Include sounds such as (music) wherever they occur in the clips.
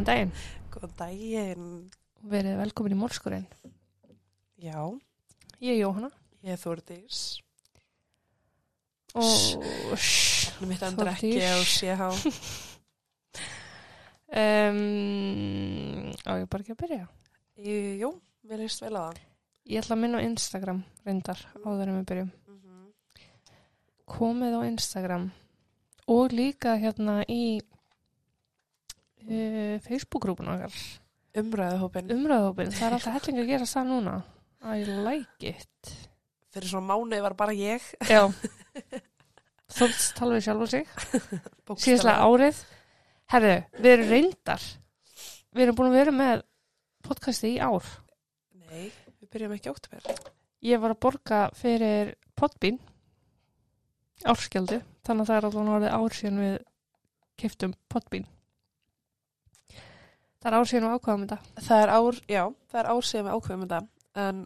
Góðan daginn. Góðan daginn. Verið velkomin í Mórskurinn. Já, Ég er Jóhanna. ég er Þórdís. Og Nú mitt endur ekki á CH. um, (laughs) á ég bara ekki að byrja. Jú, mér líst vel á það. Ég ætla að minna á Instagram reyndar áður en við byrjum. Mhm. Komið á Instagram og líka hérna í uh, Facebook-grúpun okkar. Umræðuhópin. Umræðahópin. Það er alltaf (laughs) helling að gera það núna. I like it. Fyrir svona mánuði var bara ég. Já. (laughs) Þóttst tala við sjálf og sig. síðastlega árið herru, við erum reyndar við erum búin að vera með podcasti í ár Nei, við byrjum ekki átt með. ég var að borga fyrir podbín árskjaldu þannig að það er alveg orðið ár síðan við keftum podbín það er ár síðan við ákvaðum þetta Það er ár, já, það er ár síðan við ákveðum þetta. En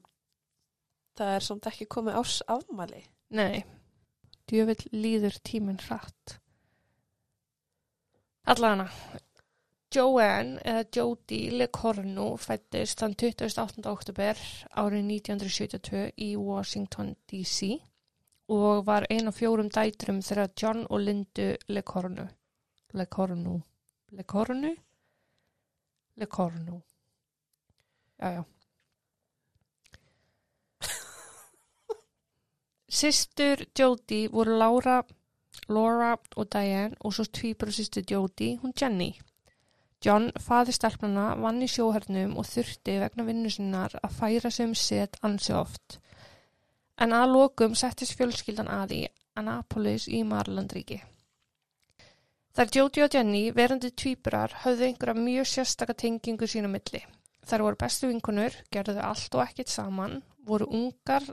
það er samt ekki komið árs afmæli. nei, djöfill líður tíminn hratt allavega Joanne eða Jodie LeCornu fættist þann 28. oktober árið 1972 í Washington DC og var ein af fjórum dætrum þegar John og Lindu LeCornu LeCornu LeCornu LeCornu já já (laughs) Sistur Jodie voru Laura Laura og Diane og svo tvíbara sýstu Jodie, hún Jenny. John, faði stelpnana, vann í sjóhernum og þurfti vegna vinnu sinnar að færa sig um set ansi oft. En að lokum settist fjölskyldan að í Annapolis í Marlandríki. Þar Jodie og Jenny, verandi tvíburar, höfðu einhverja mjög sérstaka tengingu sína milli. Þar voru bestu vinkunur, gerðu allt og ekkert saman, voru ungar,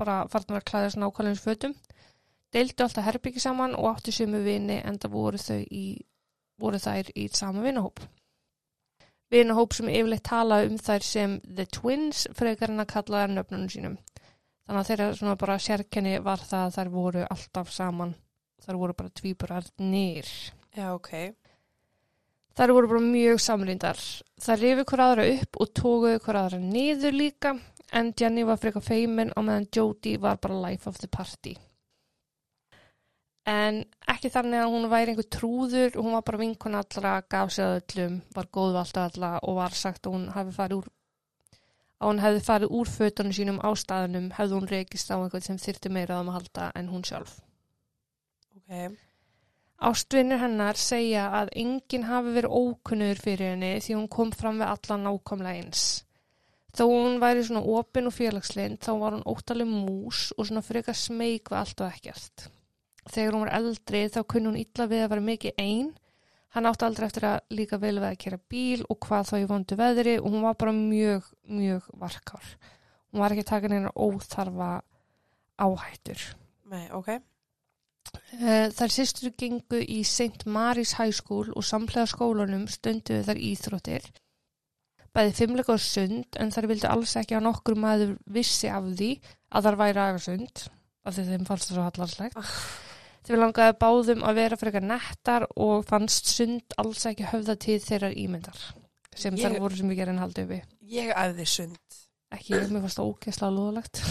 bara farnar að klæðast nákvæmlega fötum, deildu alltaf herbyggi saman og áttu sömu vini en það voru í voru þær í sama vinahóp. Vinahóp sem yfirleitt tala um þær sem The Twins frekar en að kalla þær nöfnunum sínum. Þannig að þeirra svona bara sérkenni var það að þær voru alltaf saman. Þær voru bara tvíburar nýr. Já, ok. Þær voru bara mjög samlýndar. Þær rifi hver aðra upp og tókuðu hver aðra niður líka en Jenny var frekar feimin og meðan Jodie var bara life of the party. En ekki þannig að hún væri einhver trúður, hún var bara vinkun allra, gaf sig að öllum, var góð alltaf alla og var sagt að hún hefði farið úr að hún hefði farið úr fötunum sínum á staðunum, hefði hún reykist á einhvern sem þyrti meira um að halda en hún sjálf. Ok. Ástvinnir hennar segja að enginn hafi verið ókunnur fyrir henni því hún kom fram við alla nákvæmlega eins. Þó hún væri svona opin og félagslind þá var hún óttaleg mús og svona frekar smeyk við allt og ekkert. Þegar hún var eldri þá kunni hún illa við að vera mikið einn. Hann átti aldrei eftir að líka vel við að kera bíl og hvað þá í vondu veðri og hún var bara mjög, mjög varkár. Hún var ekki að taka neina óþarfa áhættur. Nei, ok. Eh, Þær sýstur gengu í St. Mary's High School og samlega skólanum stunduðu þær íþróttir. Bæði fimmleika og sund en þær vildi alls ekki að nokkur maður vissi af því að þær væri aðeins af því þeim fannst það svo hallarslegt. Þau langaði báðum að vera frekar nettar og fannst sund alls ekki höfða til þeirrar ímyndar sem Ég- þær voru sem við gerum haldið uppi. Ég æfði sund. Ekki, mér fannst það ógeðslega lúðalegt.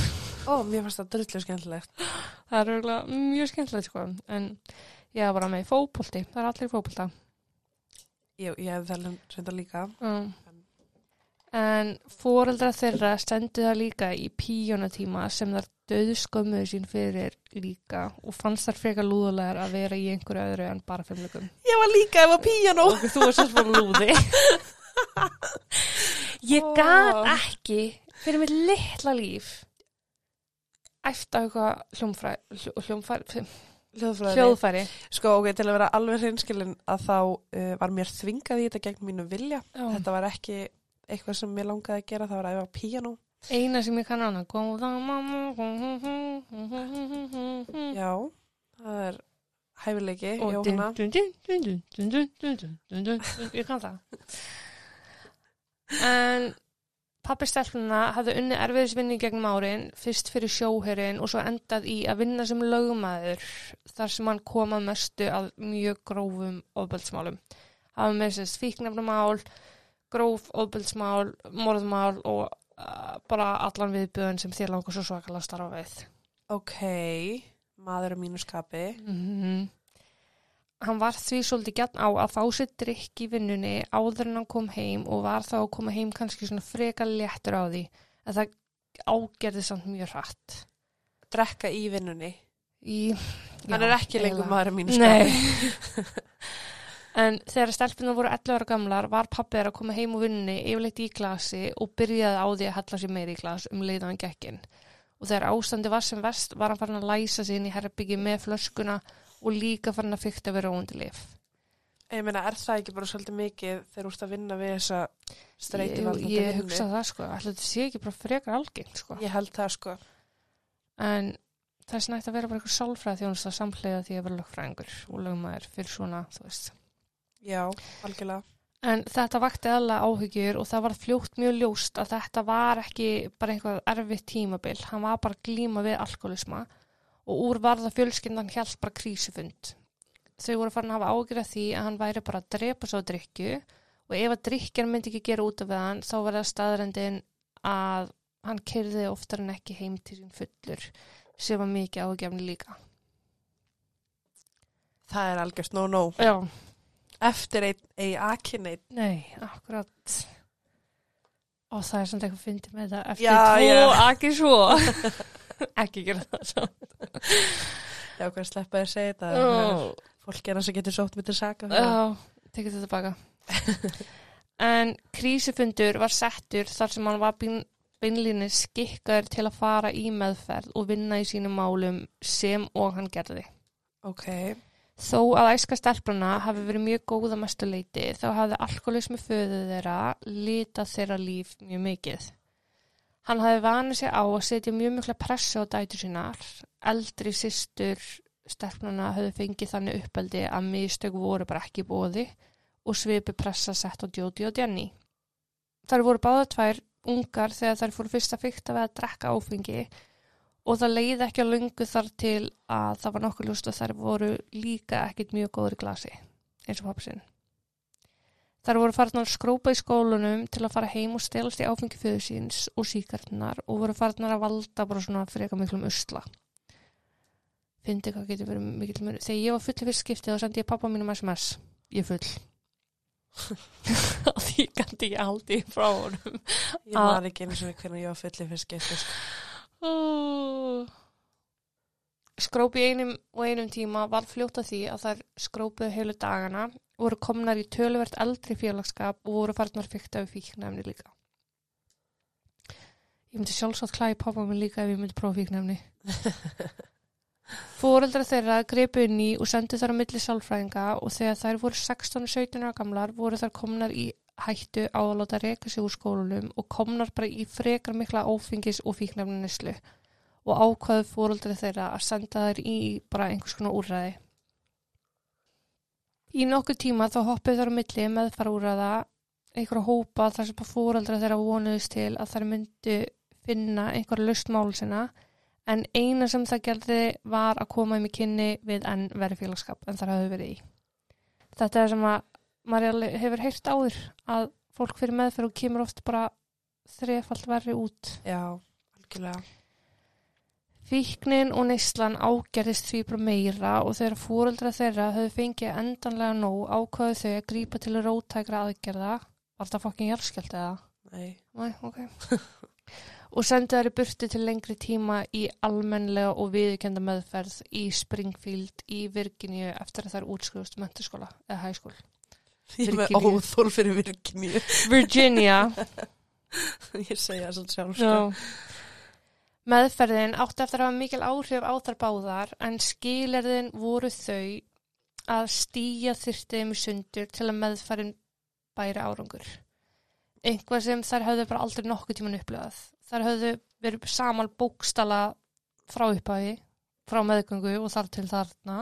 Ó, mér fannst það drullu skemmtilegt. (gasps) Það er örgulega mjög skemmtilegt sko en ég var bara með í fótbolti, það er allir í fótbolta. Ég, ég hefði það reynda líka. Mm. En fóreldra þeirra stendu það líka í píjónatíma sem þar döðskömmuðu sín fyrir líka og fannst þar frekar lúðulegar að vera í einhverju öðru en bara fimmleikum. Ég var líka ef að píjanó. Og þú varst svo lúði. (laughs) Ég Ó. gat ekki fyrir mitt litla líf æfta eitthvað hljómfæri, hljómfæri hljóðfæri. hljóðfæri sko ok, til að vera alveg hreinskilin að þá uh, var mér þvingað í þetta gegn mínu vilja Já. þetta var ekki eitthvað sem mér langaði að gera það var að æfa piano eina sem ég kannan Já, það er hæfileiki Jóhanna ég kann það en pappi stelpuna hafði unni erfiðisvinni gegnum árin fyrst fyrir sjóherin og svo endað í að vinna sem lögumæður þar sem hann kom að mestu að mjög grófum ofbeldsmálum hafa með sérst fíknefnumál, gróf, ofbildsmál, morðmál og uh, bara allan viðbjöðun sem þér langar svo svakalega starfa við. Ok, maður á mínu skapi. Mm Hann var því svolítið gætn á að fá sér drikk í vinnunni áður en hann kom heim og var þá að koma heim kannski svona freka léttur á því en það ágerði samt mjög hratt. Drekka í vinnunni. Í, Hann Já, er ekki lengur maður á mínu skapi. Nei. (laughs) en þegar stelpunar voru 11 ára gamlar var pappi þeirra að koma heim úr vinnunni yfirleitt í glasi og byrjaði á því að hella sér meiri í glas um leiðan gekkin. Og þegar ástandi var sem vest var hann farin að læsa sig inn í herbyggi með flöskuna og líka farin að fykta við róandi lif. Ég meina, er það ekki bara svolítið mikið þegar þú ert að vinna við þessa streyti Ég, ég hugsa það sko, alltaf þetta sé ekki bara frekar algengt sko. Ég held það sko. En það er snægt að vera bara eitthvað sálfræð þjónust að samhlega því að vera lögfræðingur og lögmaður fyrir svona, þú veist. Já, algjörlega. En þetta vakti eðla áhyggjur og það var fljótt mjög ljóst að þetta var ekki bara einhvað erfitt tímabil. Hann var bara glíma við alkoholisma og úr varða fjölskyndan hjælt bara krísufund. Þau voru farin að hafa ágjur af því að hann væri bara að drepa svo að drikju og ef að drikkjan myndi ekki gera út af hann þá var það staðrendin að hann kyrði oftar en ekki heim til sín fullur sem var mikið ágjafni líka. Það er algjörst no-no. Já, Eftir einn akineit. Nei, akkurat og það er samt eitthvað fyndið með þetta eftir Já, tvo, ekki svo (laughs) ekki gera það svo Já, hvað sleppa þér að segja þetta? Já, Fólk er að getur sótt til saka. já, tekið þetta baka (laughs) en krísufundur var settur þar sem hann var bein, beinlíni skikkaður til að fara í meðferð og vinna í sínum málum sem og hann gerði Ok. Þó að æska stelprana hafi verið mjög góð að mestu leiti þá hafði alkoholismi föðu þeirra litað þeirra líf mjög mikið. Hann hafi vanið sig á að setja mjög mikla pressu á dætur sínar. Eldri systur stelprana höfðu fengið þannig uppeldi að mistök voru bara ekki bóði og svipi pressa sett á Jóti og Jenny. Þar voru báða tvær ungar þegar þær fóru fyrst að fykta við að drekka áfengi og það leiði ekki að lungu þar til að það var nokkuð ljóst að þær voru líka ekkit mjög góður í glasi, eins og pappi Þær voru farnar að skrópa í skólunum til að fara heim og stelast í áfengi föðu síns og síkartnar og voru farnar að valda bara svona fyrir eitthvað miklum usla. Fyndi hvað getur verið mikill mjög. Þegar ég var full í fyrst skiptið þá sendi ég pappa mínum SMS. Ég er full. (laughs) því gæti ég aldrei frá honum. Ég man ekki eins og hvernig ég var fullið fyrst skipti. sko. Skrópi einum og einum tíma var fljóta því að þær skrópuðu heilu dagana, voru komnar í töluvert eldri félagskap og voru farnar fyrta við fíknefni líka. Ég myndi sjálfsagt klæði pappa minn líka ef ég myndi prófa fíknefni. (laughs) Fóreldra þeirra gripu inn í og sendu þar á milli sálfræðinga og þegar þær voru 16 og 17 ára gamlar voru þær komnar í hættu á að láta reka sig úr skólunum og komnar bara í frekar mikla áfengis og fíknefni neslu og ákvaðu fóreldri þeirra að senda þær í bara einhvers konar úrræði. Í nokkuð tíma þá hoppuð þær á milli meðfara úrræða einhverja hópa þar sem fóreldra þeirra vonuðist til að þær myndu finna einhverja lust mál sinna en eina sem það gerði var að koma um í kynni við enn verið félagskap en þar hafði verið í. Þetta er sem að maður hefur heyrt áður að fólk fyrir meðferð og kemur oft bara þrefald verri út. Já, algjörlega. Fíknin og neyslan ágerðist því bara meira og þegar fóreldra þeirra höfðu fengið endanlega nóg ákvaðu þau að grípa til rótækra aðgerða. Var þetta fokkin jarðskjöld eða? Nei. Nei, ok. (laughs) og sendi þær í burtu til lengri tíma í almennlega og viðkenda meðferð í Springfield í Virginíu eftir að þær útskrifust mentaskóla eða hæskól. Ég er með óþól fyrir Virginíu. Virginia. (laughs) ég segja það svona sjálf, sko. Já. Meðferðin átti eftir að hafa mikil áhrif á þar báðar en skilirðin voru þau að stíja þyrtiðum í sundur til að meðferðin bæri árangur. Einhvað sem þær höfðu bara aldrei nokkuð tíman upplifað. Þær höfðu verið saman bókstala frá upphæfi, frá meðgöngu og þar til þarna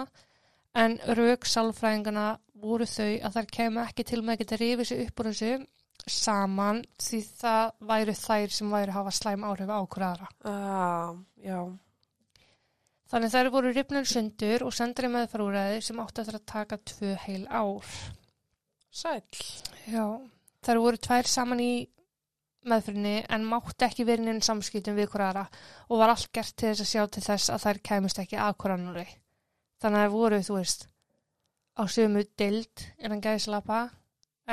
en rauk sálfræðingana voru þau að þær kemur ekki til með að geta rifið sig upp úr þessu saman því það væri þær sem væri að hafa slæm áhrif á okkur aðra. Ah. Þannig þær voru ripnur sundur og sendri meðfarúræði sem átti að taka tvö heil ár. Sæll. Já, þær voru tvær saman í meðfyrinni en mátti ekki verið inn samskiptum við hverjara og var allt gert til þess að sjá til þess að þær kæmust ekki að hverjanari. Þannig að þær voru, þú veist, á sömu dild innan gæðislapa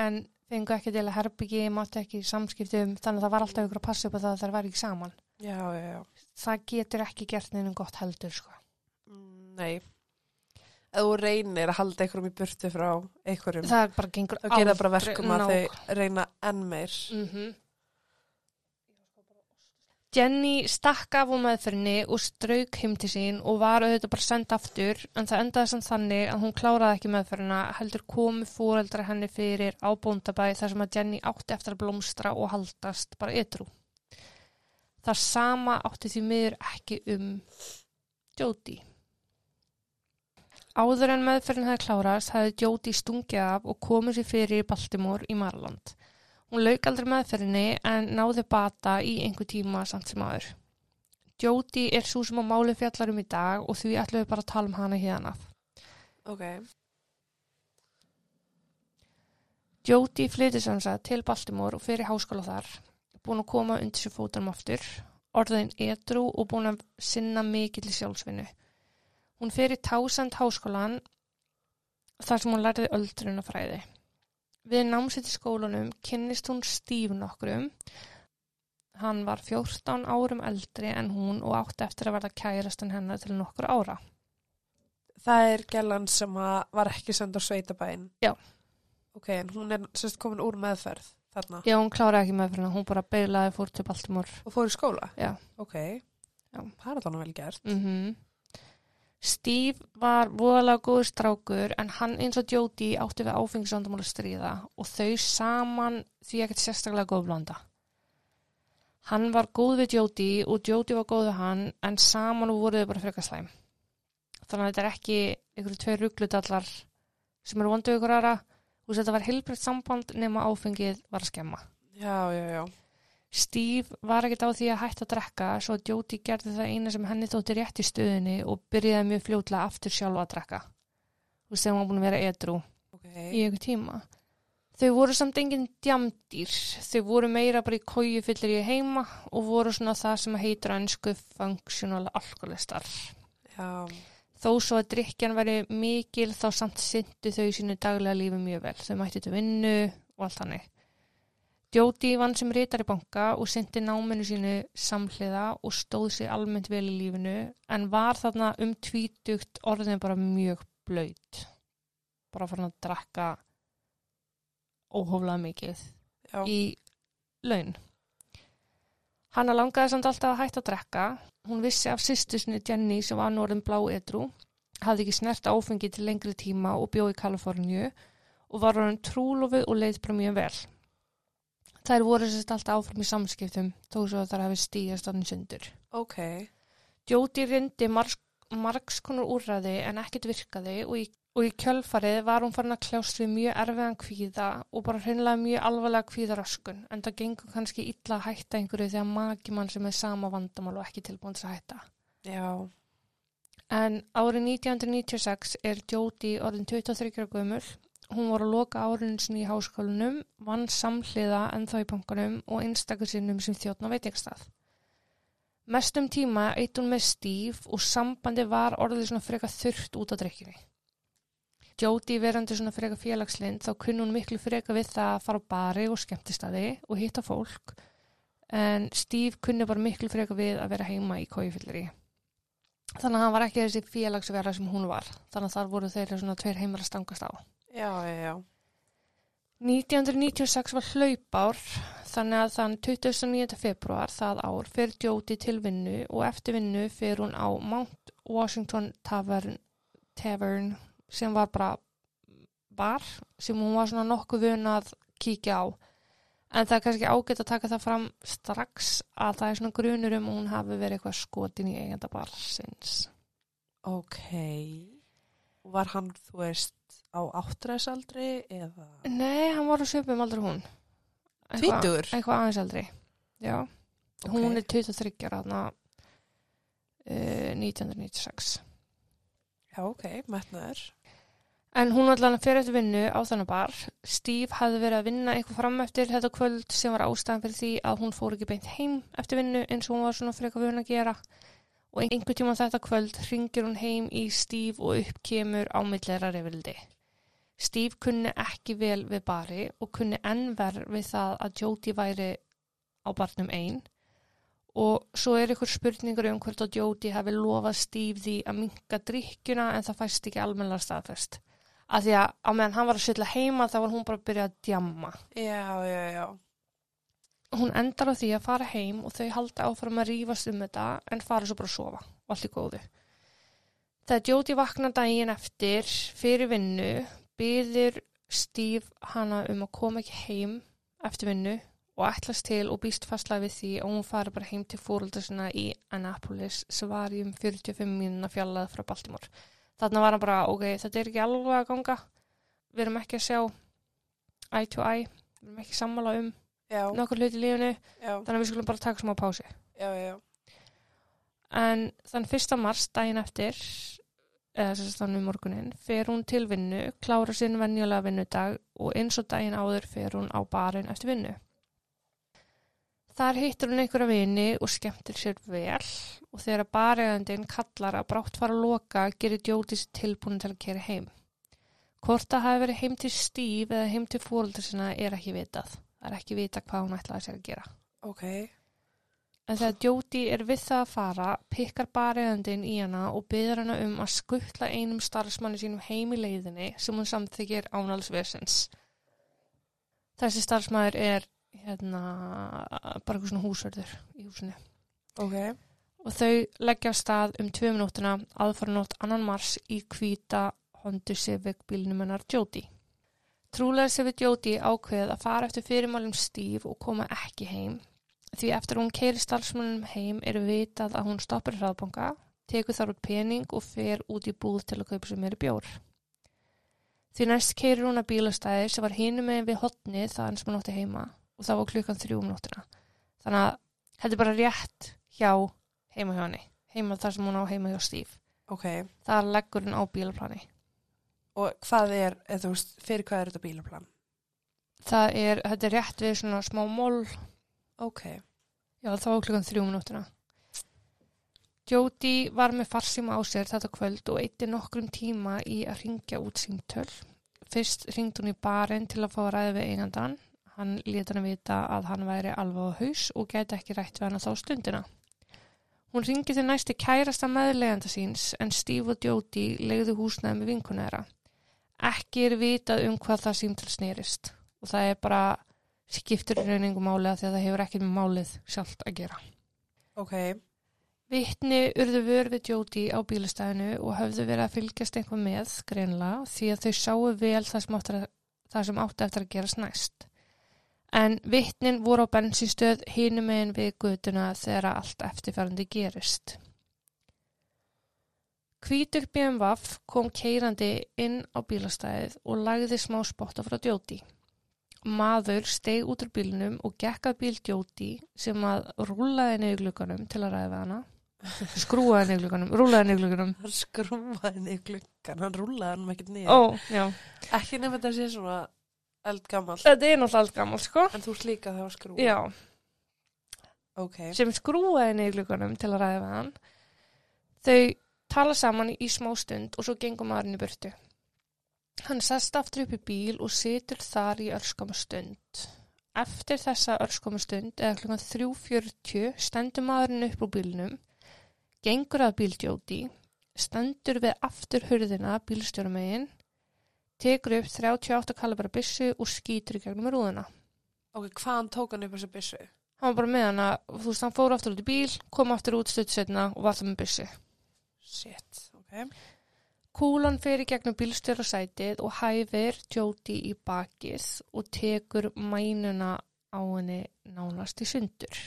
en fengu ekki til að herbyggi, mátti ekki samskiptum, þannig að það var alltaf ykkur að passa upp á það að þær væri ekki saman. Já, já, já. Það getur ekki gert neinum gott heldur, sko. Mm, Nei. Ef þú reynir að halda einhverjum í burtu frá einhverjum, Það bara gengur þá gerir það bara aldrei verkum að ná- þau reyna enn meir. Mhm. Jenny stakk af á meðferðinni og strauk heim til sín og var auðvitað bara send aftur en það endaði samt þannig að hún kláraði ekki meðferðina heldur komu fóreldra henni fyrir á bóndabæ þar sem að Jenny átti eftir að blómstra og haldast bara ytrú. Það sama átti því miður ekki um Jóti. Áður en meðferðin hefði klárast hefði Jóti stungið af og komið sér fyrir í Baltimore í Marland. Hún lauk aldrei meðferðinni en náði bata í einhver tíma samt sem aður. Jóti er svo sem á máli fjallar um í dag og því ætlum við bara að tala um hana hérna. Ok. Jóti flytið sem sagt til Baltimore og fyrir háskóla þar, búin að koma undir sér fótunum aftur, orðin edru og búin að sinna mikill í sjálfsvinnu. Hún fyrir Tásend háskólan þar sem hún lærði öldrunafræði. Við námsitt í skólanum kynnist hún Steve nokkrum. Hann var 14 árum eldri en hún og átti eftir að verða kærastan hennar til nokkur ára. Það er gælan sem var ekki send á sveitabæinn. Já. Ok, en hún er sérst komin úr meðferð þarna. Já, hún kláraði ekki með fyrir hún bara beilaði fór til Baltimore. Og fór í skóla. Já. Ok. Já. Það er þannig vel gert. Mm Steve var voðalega góður strákur en hann eins og Jóti átti við áfengisvandamál að stríða og þau saman því ekkert sérstaklega góð blanda. Hann var góð við Jóti og Jóti var góð við hann en saman voru þau bara frekar slæm. Þannig að þetta er ekki einhverju tveir rugglutallar sem eru vondu ykkur aðra og þetta var heilbreytt samband nema áfengið var að skemma. Já, já, já. Steve var ekkert á því að hætta að drekka svo Jóti gerði það eina sem henni þótti rétt í stöðinni og byrjaði mjög fljótlega aftur sjálfa að drekka. Þú veist, þegar hún var búin að vera edru Ok. í einhver tíma. Þau voru samt engin djamdýr. Þau voru meira bara í kóju fyllir í heima og voru svona það sem heitir ennsku functional alkoholistar. Já. Þó svo að drikjan væri mikil þá samt syndu þau í sínu daglega lífi mjög vel. Þau mætti til vinnu og allt hannig. Jóti vann sem rítar í banka og syndi náminu sínu samhliða og stóð sér almennt vel í lífinu en var þarna um tvítugt orðin bara mjög blöyt. Bara fyrir að drakka óhóflega mikið Já. í laun. Hanna langaði samt alltaf að hætta að drekka. Hún vissi af sýstusni Jenny sem var norðin blá edru, hafði ekki snert áfengi til lengri tíma og bjó í Kaliforníu og var orðin trúlofuð og leið bara mjög vel. Þær voru sérst alltaf áfram í samskiptum þó svo að þær hafi stíjast annir sundur. Ok. Jóti reyndi margs, konar úrræði en ekkert virkaði og í, og í kjölfarið var hún farin að kljást við mjög erfiðan kvíða og bara hreinlega mjög alvarlega kvíðaröskun en það gengur kannski illa að hætta einhverju þegar maki mann sem er sama vandamál og ekki tilbúin til að hætta. Já. En árið 1996 er Jóti orðin 23 ára gömul. Hún var að loka árinu sinni í háskólanum, vann samhliða ennþá í bankanum og einstakur sinnum sem þjóttna veitingstað. Mestum tíma eitt hún með Steve og sambandi var orðið svona freka þurft út á drikkjunni. Jóti verandi svona freka félagslind þá kunni hún miklu freka við það að fara á bari og skemmtistadi og hitta fólk en Steve kunni bara miklu freka við að vera heima í kóifyllir Þannig að hann var ekki þessi félagsverða sem hún var. Þannig að þar voru þeirra svona tveir heimar að stangast á. Já, já, já. 1996 var hlaupár þannig að þann 29. februar það ár fer Jóti til vinnu og eftir vinnu fer hún á Mount Washington Tavern, Tavern sem var bara bar sem hún var svona nokkuð vun að kíkja á. En það er kannski ágætt að taka það fram strax að það er svona grunur um hún hafi verið eitthvað skotin í eigenda barsins. Ok. Var hann, þú veist, á áttræðsaldri eða? Nei, hann var á söpum aldrei hún. Eitthvað- Tvítugur? Eitthvað aðeins aldrei, já. Ok. Hún er 23 ára þarna uh, 1996. Já, ok, metnaður. En hún allan að fyrir eftir vinnu á þannig bar. Steve hafði verið að vinna eitthvað fram eftir þetta kvöld sem var ástæðan fyrir því að hún fór ekki beint heim eftir vinnu eins og hún var svona frekar vun að gera. Og einhver tíma þetta kvöld ringir hún heim í Steve og upp kemur á millera reyfildi. Steve kunni ekki vel við bari og kunni enn verð við það að Jóti væri á barnum einn og svo er ykkur spurningur um hvort að Jóti hefði lofað Steve því að minka drikkjuna en það fæst ekki almennilega staðfest. Af því að á meðan hann var að sýtla heima þá var hún bara að byrja að djamma. Já, já, já. Hún endar á því að fara heim og þau halda áfram að rífast um þetta en fara svo bara að sofa og allt í góðu. Þegar Jóti vakna daginn eftir fyrir vinnu byður Steve hana um að koma ekki heim eftir vinnu og ætlast til og býst fastlega við því að hún fari bara heim til fóröldar sinna í Annapolis sem var í um 45 mínuna fjallað frá Baltimore. Þarna var hann bara, ok, þetta er ekki alveg að ganga, við erum ekki að sjá eye to eye, við erum ekki sammála um Já, nokkur hluti í lífinu, já, þannig að við skulum bara taka smá pási. já, já. En þann fyrsta mars daginn eftir, eða að þannig morgunin, fer hún til vinnu, klára sinn venjulega vinnudag og eins og daginn áður fer hún á barinn eftir vinnu. Þar hittur hún einhverja vini og skemmtir sér vel og þegar barægandinn kallar að brátt fara að loka gerir sér tilbúin til að kera heim. Hvort það hafi verið heim til Steve eða heim til fóröldar sinna er ekki vitað. Það er ekki vita hvað hún ætlaði sér að gera. Ok, En þegar Jóti er við það að fara, pikkar barægandinn í hana og byður hana um að skuttla einum starfsmanni sínum heim í leiðinni sem hún samþykir ánalsversins. Þessi starfsmæður er hérna bara eitthvað svona húsverður í húsinu. ok, Og þau leggja stað um tvö minútina aðfaranótt annan mars í hvíta Honda Civic bílnum hennar Jóti. Trúlega sé við Jóti ákveð að fara eftir fyrirmálum Steve og koma ekki heim. Því eftir hún keiri starfsmannum heim er vitað að hún stoppar hraðbanka, tekur þar út pening og fer út í búð til að kaupa sér meiri bjór. Því næst keirir hún að bílastæði sem var hinum með við hotni þaðan sem hún átti heima og það var klukkan þrjú um nóttina. Þannig að þetta er bara rétt hjá heima hjá henni, heima þar sem hún á heima hjá Steve. ok. Það leggur hún á bílaplani. Og hvað er, eða þú veist, fyrir hvað er þetta bílaplan? Það er, þetta er rétt við svona smá mól, Ok, já var klukkan þrjú minútina. Jóti var með farsíma á sér þetta kvöld og eitti nokkrum tíma í að ringja út símtöl. Fyrst ringd hún í barinn til að fá að ræða við einandan. Hann lét hann að vita að hann væri alveg á haus og gæti ekki rætt við hann þá stundina. Hún ringi til næsti kærasta meðleganda síns en Steve og Jóti legðu húsnaði með vinkuna þeirra. Ekki er vitað um hvað það símtöl snerist og það er bara skiptur í rauningum máli að því að það hefur ekkert með málið sjálft að gera. ok, Vittni urðu vör við Jóti á bílastæðinu og höfðu verið að fylgjast einhver með greinlega því að þau sáu vel það sem, að, það sem átti eftir að gerast næst. En vittnin voru á bensinstöð hinum megin við gutuna þegar allt eftirfærandi gerist. Hvítur BMW kom keirandi inn á bílastæðið og lagði smá spotta frá Jóti. Maður steg út úr bílnum og gekk að bíl Jóti sem að rúlaði niður glukkanum til að ræða hana. (laughs) Skrúaði niður glukkanum, rúlaði niður glukkanum. hann skrúfaði niður gluggan, hann rúlaði hann. Ó, já. Ekki nefnir þetta sé svona eldgammal, Þetta er náttúrulega allt gammal, sko. en þú ert líka þegar skrúfa. Já, Ok, sem skrúaði niður glukkanum til að ræða hann. Þau tala saman í smá stund og svo gengum maðurinn í burtu. Hann sest aftur upp í bíl og situr þar í örskamu stund. Eftir þessa örskamu stund, eða klukkan 3.40, stendur maðurinn upp úr bílnum, gengur að bíldjóti, stendur við aftur hurðina bílstjórumegin, tekur upp 38 kalibra byssu og skýtur í gegnum rúðuna. ok, hvaðan tók hann upp þessu byssu? Hann var bara með hana, þú veist, hann fór aftur út í bíl, kom aftur út stutt setna og var það með byssu. Shit, ok. Kúlan fer í gegnum bílstjórasætið og hæfir Jóti í bakið og tekur mænuna á henni nánast í sundur.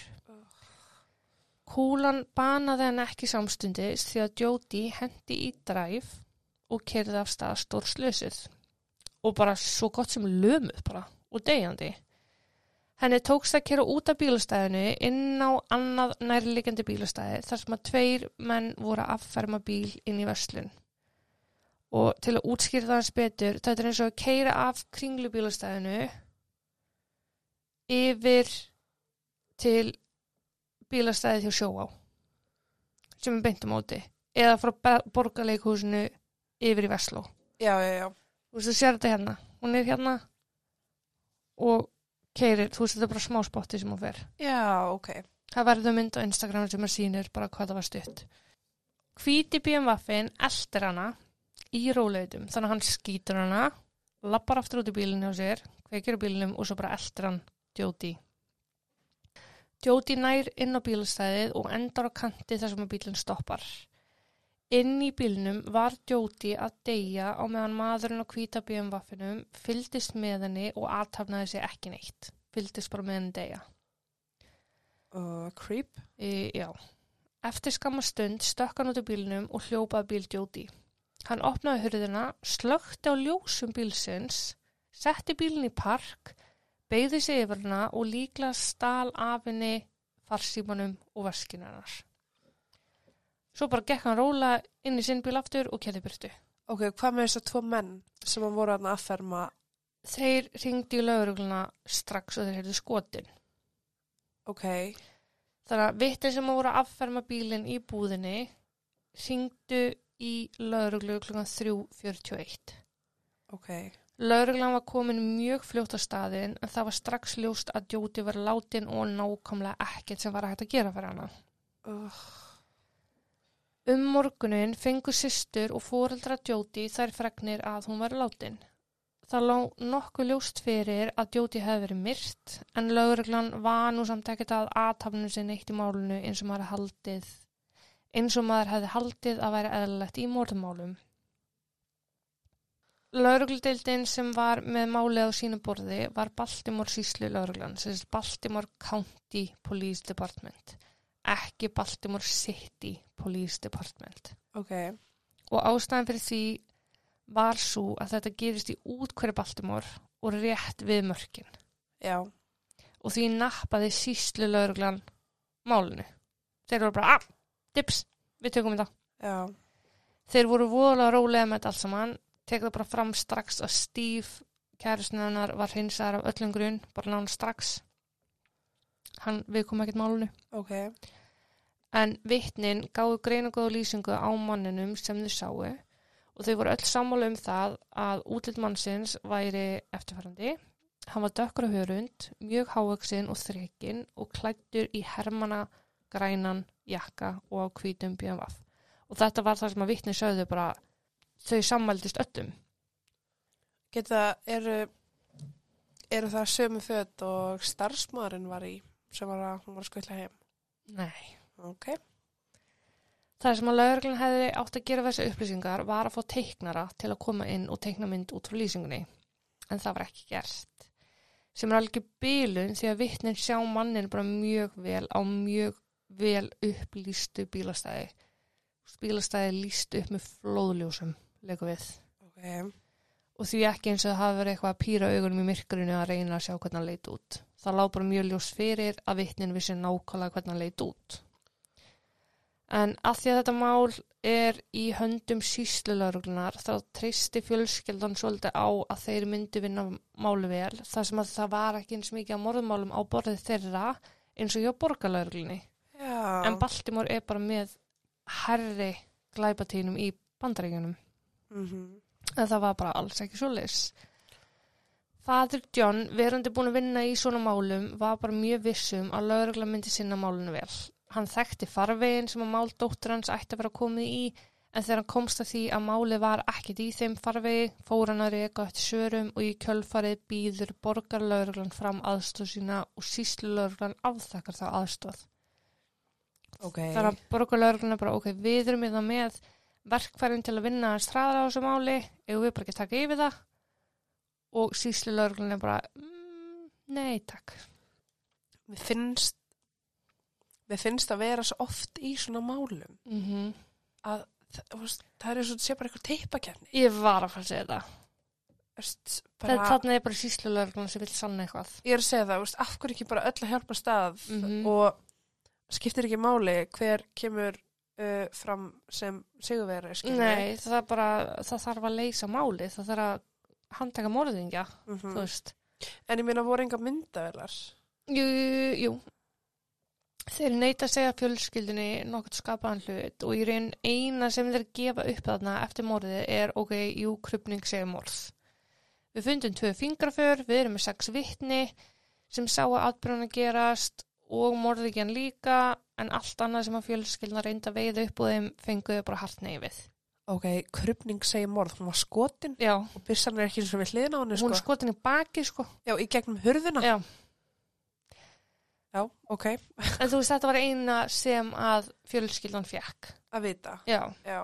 Kúlan banaði hann ekki samstundis því að Jóti hendi í dræf og kerði af stað stór slösuð og bara svo gott sem lömuð bara og degjandi. Henni tókst að kera út af bílastæðinu inn á annað nærliggjandi bílastæði þar sem að tveir menn voru að afferma bíl inn í verslun. Og til að útskýra það hans betur þetta er eins og að keira af kringlubílastæðinu yfir til bílastæði hjá sjóá sem er beint á móti eða frá borgarleikhúsinu yfir í Vestló. Já, já, já. þú veist þú sér þetta hérna. Hún er hérna og keirir, þú veist þetta er bara smá spotti sem hún fer. Já, ok. það verður mynd á Instagram sem að sýnir bara hvað það var stutt. Hvíti BMW-in eldir hana í róleitum þannig að hann skýtur hana lappar aftur út í bílinn hjá sér kveikir á bílinnum og svo bara eldir hann Jóti Jóti nær inn á bílastæðið og endar á kanti þar sem að bílinn stoppar Inn í bílnum var Jóti að deyja á meðan maðurinn á hvíta BMW-inum fyldist með henni og aðtafnaði sig ekki neitt. Fyldist bara með henni deyja. Uh, creep. E, já. Eftir skamma stund stökk hann út í bílnum og hljópaði bíl Jóti. Hann opnaði hurðina, slökti á ljósum bílsins, setti bílinn í park, beigði sig yfir hana og líklega stál af henni farsímanum og veskinu hennar. Svo bara gekk hann róla inn í sinn bíl aftur og kæði byrtu. Ok, hvað með þess að tvo menn sem hann voru að afferma? Þeir ringdi í laurugluna strax og þeir heyrðu skotin. Ok, Þannig að vittin sem voru að afferma bílinn í búðinni ringdu í lauruglu klukkan 3.41. ok. Lauruglan var komin mjög fljótt á staðin en það var strax ljóst að Jóti var látin og nákvæmlega ekkert sem var að hægt að gera fyrir hana. Uh, Um morgunin fengu systur og fóreldra Jóti þær fregnir að hún var látin. Það lá nokkuð ljóst fyrir að Jóti hefði verið myrt en lauruglan var nú samt ekkert að aðtafnu sinni eitt í málunu eins og maður haldið eins og maður hefði haldið að væri eðlilegt í morðmálum. Laurugludeildin sem var með málið á sínu borði var Baltimore síslu lauruglan, sem er Baltimore County Police Department, ekki Baltimore City Police Department. ok, Og ástæðan fyrir því var svo að þetta gerist í útkværi Baltimore og rétt við mörkin. já. Og því nappaði síslu lauruglan málinu. Þeir voru bara, ah, dips, við tökum þetta. Já, Þeir voru voðalega rólega með þetta allt saman, tek það bara fram strax að Steve, kærusnöðunar, var hinsaðar af öllum grunn, bara nána strax. Hann, við komum ekkert málunu. ok. En vittnin gáðu greinagóðu lýsingu á manninum sem þau sáu og þau voru öll sammála um það að útlitt mannsins væri eftirfærandi. Hann var dökkur á hörund, mjög hávöksin og þrekinn og klættur í hermana, grænan, jakka og á hvítum BMW. Og þetta var það sem að vittnin sögðu bara, þau sammældist öllum. Geta, eru, eru það sömu föt og starfsmaðurinn var í sem var að hún var að skvilla heim? Nei. Ok, Það sem að lögreglun hefði átt að gera þessu upplýsingar var að fá teiknara til að koma inn og teikna mynd út frá lýsingunni. En það var ekki gert. Sem er alveg bílun því að vittnin sjá mannin bara mjög vel á mjög vel upplýstu bílastæði. Bílastæði lýst upp með flóðljósum, leikum við. ok. Og því ekki eins og það hafi verið eitthvað að pýra augunum í myrkurinu að reyna að sjá hvernig hann leit út. Það lá bara mjög ljós fyrir að vittnin vissi nákvæmlega hvernig hann leit út. En að því að þetta mál er í höndum síslulörglunar þá treysti fjölskyldan svolítið á að þeir myndu vinna málu vel þar sem að það var ekki eins mikið að morðmálum á borðið þeirra eins og hjá borgarlörglunni. Já. En Baltimore er bara með herri glæpatínum í bandaríkjunum. Mhm. En það var bara alls ekki svo leys. Fadur John, verandi búin að vinna í svona málum, var bara mjög vissum að lögregla myndi sinna málunu vel. Hann þekkti farvegin sem að mál dóttur hans ætti að vera komið í, en þegar hann komst að því að máli var ekkit í þeim farvegi, fór hann að reyka eftir sörum og í kjölfarið býður borgarlaugreglan fram aðstóð sína og síslulaugreglan afþakkar þá aðstóð. Ok. Þannig að borgarlaugreglan er bara, ok, við erum við það með verkfærin til að vinna að straðra á þessu máli, ef við bara ekki að taka yfir það og síslulaugreglan er bara, mm, nei takk. Mér finnst mér finnst að vera svo oft í svona málum Mm að það, það er svo að sé bara eitthvað teipakefni Ég var að fara að segja þetta. Veist, Bara... bara, Þannig er bara síslulaugreglan sem vil sanna eitthvað. ég er að segja það, veist, af hverju ekki bara öll að hjálpa stað Mhm. og skiptir ekki máli hver kemur uh, fram sem sigurveri, skilur Nei, það bara, það þarf að leysa máli, það þarf að handtaka morðingja, þú veist. En ég meina, voru enga myndavelar? Jú, jú, jú. Þeir neita að segja fjölskyldinni nokkurt skapaðan hlut og í raun eina sem þeir gefa upp þarna eftir morðið er, ok, jú, krupning segja morð. Við fundum tvö fingraför, við erum með sex vittni sem sá að atbyrjana gerast og morðingjan líka, en allt annað sem að fjölskyldina reynda að veiða upp og þeim fenguðu bara hart neyfið. Ok, krupning segir morð, hún var skotin Já, og byssan er ekki eins og við hliðin á henni, sko. hún er skotin í baki, sko. Já, í gegnum hurðina. Já, Já, ok, (laughs) en þú veist, þetta var eina sem að fjölskyldan fekk. að vita. Já. Já,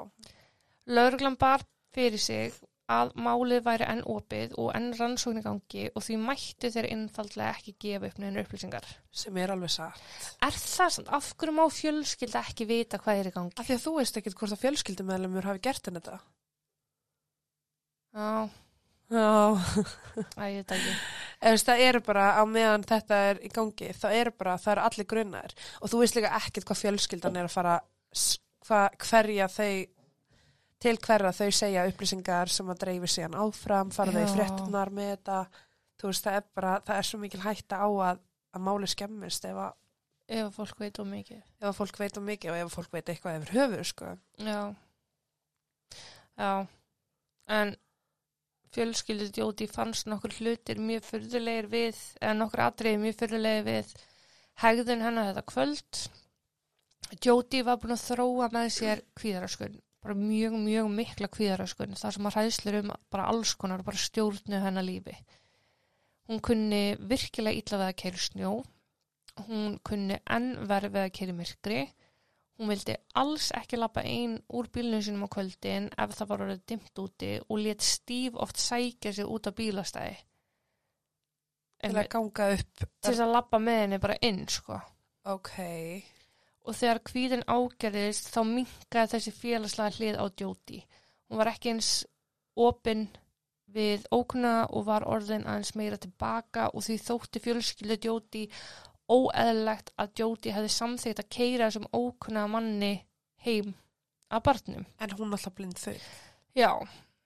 Lauruglan bar fyrir sig að málið væri enn opið og enn rannsókn í gangi og því mættu þeir innfaldlega ekki gefa upp neina upplýsingar. sem er alveg satt. Er það samt, af hverju má fjölskylda ekki vita hvað er í gangi? Af því að þú veist ekkit hvort að fjölskyldumæðlumur hafi gert henni þetta. Já, Já. æ, ég veit ekki. (laughs) Ef það eru bara, á meðan þetta er í gangi, það eru bara, það eru allir grunnar. Og þú veist líka ekkit hvað fjölskyldan er að fara, hva, hverja þau, til hverja þau segja upplýsingar sem að dreifir síðan áfram, fara þau fréttunar með þetta. Þú veist, það er bara, það er svo mikil hætta á að, að máli skemmist ef að, Ef fólk veit um mikið. ef að fólk veit um mikið og ef að fólk veit eitthvað yfir höfuð, sko. Já. Já. En fjölskyldu djóti fannst nokkur hlutir mjög fyrðulegir við, eða nokkur atriði mjög fyrðulegir við hegðun hennar þetta kvöld. Jóti var búin að þróa með sér kvíðaröskun, bara mjög, mjög mikla kvíðaröskun, þar sem að hræðslur um bara alls konar, bara stjórnu hennar lífi. Hún kunni virkilega illa við að keira snjó, hún kunni enn verið við að keira myrkri, Hún vildi alls ekki lappa einn úr bílunum sínum á kvöldin ef það var orðið dimmt úti og let Steve oft sækja sig út á bílastæði. Til að ganga upp. Til að lappa með henni bara inn, sko. Ok. Og þegar kvíðin ágerðist þá minkaði þessi félagslega hlið á djóti. Hún var ekki eins opinn við ókunna og var orðin aðeins meira tilbaka og því þótti fjölskyldu djóti óeðlilegt að djóti hefði samþýtt að keira þessum ókunna manni heim að barnum. En hún er alltaf blind þau. Já,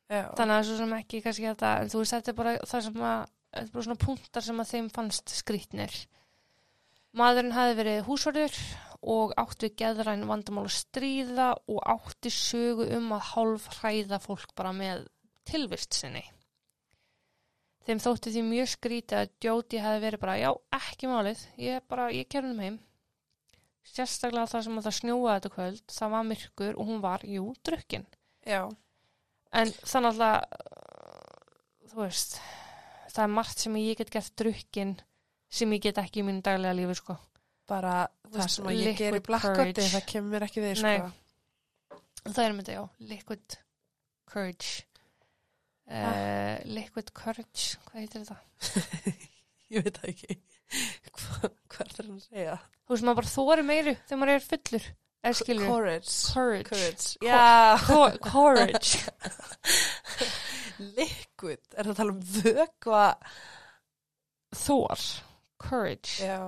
Já. þannig að svo sem ekki kannski þetta, en þú veist, þetta er bara það sem að, þetta er bara svona punktar sem að þeim fannst skrýtnir. Maðurinn hafi verið húsvarður og átti við geðræn vandamál að stríða og átti sögu um að hálf hræða fólk bara með tilvist sinni. Þeim þótti því mjög skrítið að Jóti hafi verið bara, já, ekki málið, ég bara, ég kerði um heim. Sérstaklega það sem að það snjóaði þetta kvöld, það var myrkur og hún var, jú, drukkin. Já. En þannig að þú veist, það er margt sem ég get gert drukkin sem ég get ekki í mínu daglega lífi, sko. Bara það sem að ég ger í blackouti, það kemur ekki við, Nei. sko. Það er þetta, já, liquid courage. Uh, liquid courage, hvað heitir þetta? (laughs) Ég veit það ekki. Hva, hvað er það að segja? Þú veist, maður bara þóri meiru þegar maður er fullur. Eða skilur. Courage. Courage. Courage. Co- Já. Co courage. (laughs) Liquid. Er það að tala um vökva? Þór. Courage. Já.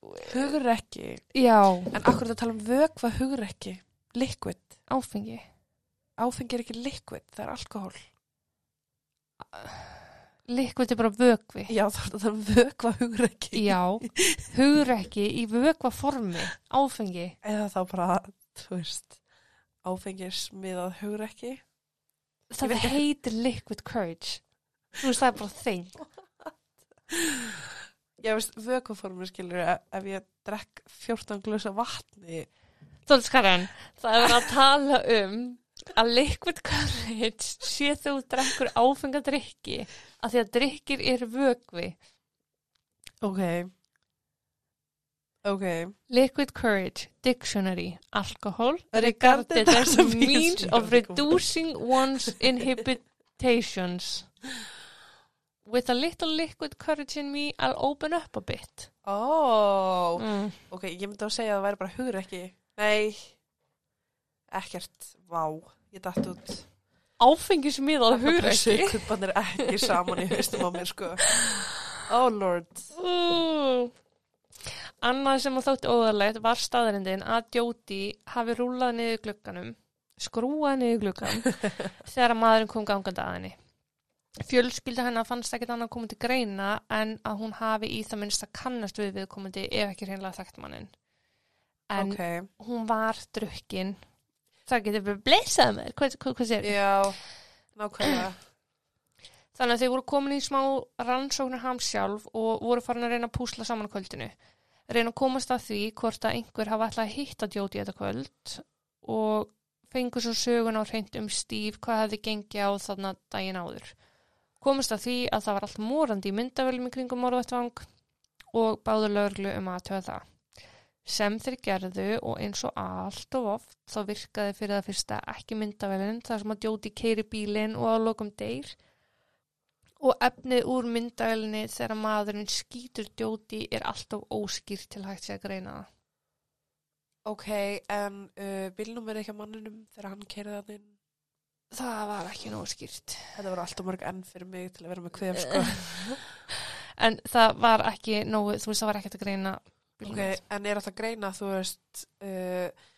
Hugrekki. Já. En akkur er það að tala um vökva hugrekki? Liquid. Áfengi. Áfengi er ekki liquid, það er alkohól. Liquid er bara vökvi. Já, það er að tala um vökva hugrekki. Já. Hugrekki í vökva formi. Áfengi. Eða þá bara, þú veist, áfengismiðað hugrekki. Það veit ekki- heitir liquid courage. Þú veist, það er bara þeim. (laughs) Já, veist, vökuformi skilur ef, ef ég drekk 14 glösa vatni. Þóldskaren, það er að tala um að liquid courage sé þú drekkur áfengadrykki að því að drykkir er vökvi. Ok. Ok. Liquid courage, dictionary, alcohol, Regarded as a means of reducing one's inhibitations. With a little liquid courage in me, I'll open up a bit. Ó, Mm. ok, ég myndi að segja að það væri bara hugrekki. Nei, ekkert, vá, ég datt út. Áfengismíðað hugrekki. Kupan er ekki saman í haustum á mér, sko. (laughs) Oh lord. Ú. Annað sem að þótti óðarlegt var staðarindin að Jóti hafi rúlað niður glugganum, skrúað niður gluggan (laughs) þegar að maðurinn kom gangandi að henni. Fjölskylda hennar fannst ekkert annað komið til greina en að hún hafi í það minnst að kannast við viðkomandi ef ekki hreinlega þekkt mannin. En ok, hún var drukkin. Það getur bara blessað með, hvað, hvað, hvað sér? já, nákvæmlega. (clears throat) Þannig að þau voru komin í smá rannsóknar ham sjálf og voru farin að reyna að púsla saman kvöldinu. Reyna að komast að því hvort að einhver hafa ætlað að hitta Jóti þetta kvöld og fengur svo sögun á hreint um Steve hvað hefði gengið á þarna daginn áður. Komast að því að það var allt morandi í myndavölum í kringum morðvættvang og báður lögreglu um að töða það. Sem þeir gerðu og eins og allt og oft þá virkaði fyrir það fyrsta ekki myndavölin þar sem að Jóti keiri bílinn og að lokum deyr og efnið úr myndavelinni þegar maðurinn skýtur djóti er alltaf óskýrt til hægt sé að greina það. Ok, en uh, bílnum er ekki að manninum þegar hann keirði hann inn. Það var ekki nóg skýrt. Þetta voru alltaf mörg enn fyrir mig til að vera með kvef, sko. (laughs) en það var ekki nógu, þú veist það var ekkert að greina Ok, bílnum. en er þetta að greina, þú veist, uh,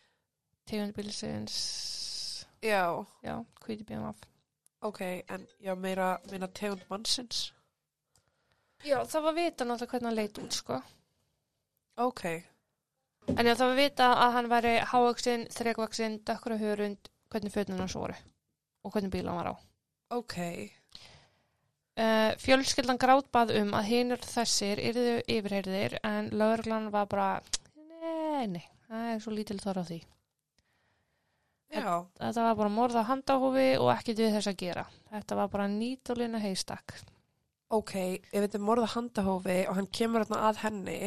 Tegund bílsins, já, já, hvíti bíðum af. ok, en já, meira, meina tegund mannsins. Já, það var vita náttúrulega hvernig hann leit út, sko. Ok, En já, það var vita að hann væri hávaksin, þrekvaksin, dökkur og hörund, hvernig fötnum hans voru og hvernig bíl hann var á. ok, Uh, fjölskyldan grátbað um að hinur þessir yrðu yfirheyrðir en lögreglan var bara nei, nei, það er svo lítil þar á því. já, Þetta var bara morð á handahófi og ekkert við þess að gera. Þetta var bara nýtulina heistak. ok, ef þetta er morða handahófi og hann kemur þarna að henni,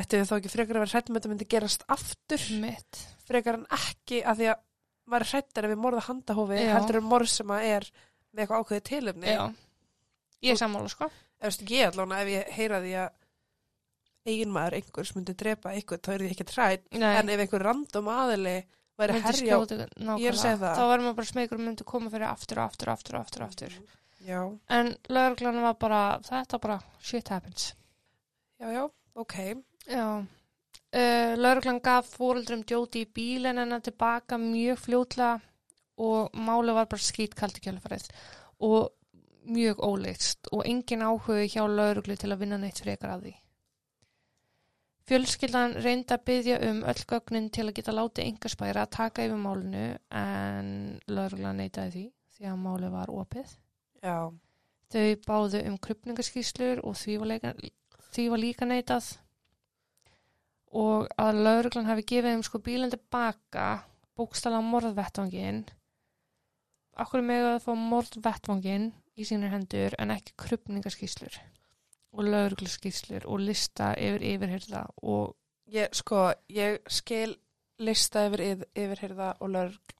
ættu við þá ekki frekar að vera hrætt með þetta myndi gerast aftur, Mitt. frekar en ekki að því að er hrættar við morða handahófi, heldur en morð sem að er með eitthvað ákveðið tilumni. Já. Ég er sammála, sko. Ef veist, ég allavega, ef ég heyra því að eigin maður einhvers myndi drepa einhvern, þá er því ekki trætt, en ef einhver random aðili væri Myndi herja á... skjóta ykkur- Ég er að segja það. Þá varum við bara smegur og myndi koma fyrir aftur og aftur og aftur aftur aftur. Já, En lögreglan var bara, þetta bara, shit happens. já, já, ok. Já. Uh, Lauruglan gaf fóreldrum Jóti í bílinn hennar tilbaka mjög fljótlega og máli var bara skýtkalt í kjálfarið og mjög óleitst og engin áhuga hjá lauruglu til að vinna neitt frekar að því. Fjölskyldan reyndi að byggja um öll gögnin til að geta látið engarspæra að taka yfir málinu en lauruglan neitaði því því að máli var opið. Já, Þau báðu um krupningaskýslur og því var, leika, því var líka neitað og að lauruglan hafi gefið þeim sko bílinn tilbaka bókstala morðvettvangin Akkur með að fá morðvettvangin í sínir hendur en ekki krupningaskýslur og laurugluskýslur og lista yfir yfirherða og ég, sko, ég skil lista yfir yfir, yfirheyrða og lörg